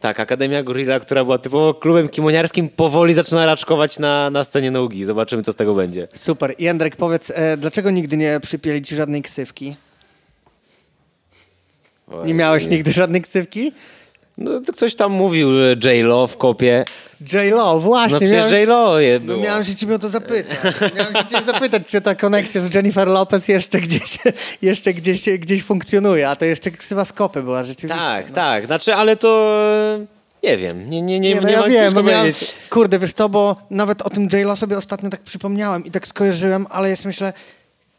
Tak, Akademia Gorilla, która była typowo klubem kimoniarskim, powoli zaczyna raczkować na, na scenie nogi. Zobaczymy, co z tego będzie. Super. Jędrek, powiedz, e, dlaczego nigdy nie przypieli ci żadnej ksywki? Nie miałeś nigdy żadnej ksywki? No, to ktoś tam mówił że J-Lo w kopie. J-Lo, właśnie. No przecież J-Lo je No było. miałem się ciebie o to zapytać. Miałem się ciebie zapytać, czy ta koneksja z Jennifer Lopez jeszcze gdzieś, jeszcze gdzieś, gdzieś funkcjonuje, a to jeszcze ksywa skopy była rzeczywiście. Tak, no. tak. Znaczy, ale to e, nie wiem. Nie, nie, nie, nie, no ja mam wiem, bo miałem, kurde, wiesz co, bo nawet o tym J-Lo sobie ostatnio tak przypomniałem i tak skojarzyłem, ale ja myślę,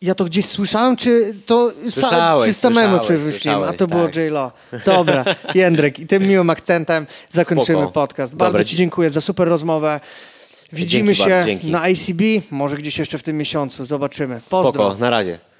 ja to gdzieś słyszałem, czy to Słyszałeś, czy samemu coś wyśliłem, a to było tak. J-Lo. Dobra, Jędrek i tym miłym akcentem zakończymy Spoko. podcast. Bardzo Dobra, ci dziękuję za super rozmowę. Widzimy Dzięki się bardzo, na ICB, może gdzieś jeszcze w tym miesiącu. Zobaczymy. Pozdro. Spoko, na razie.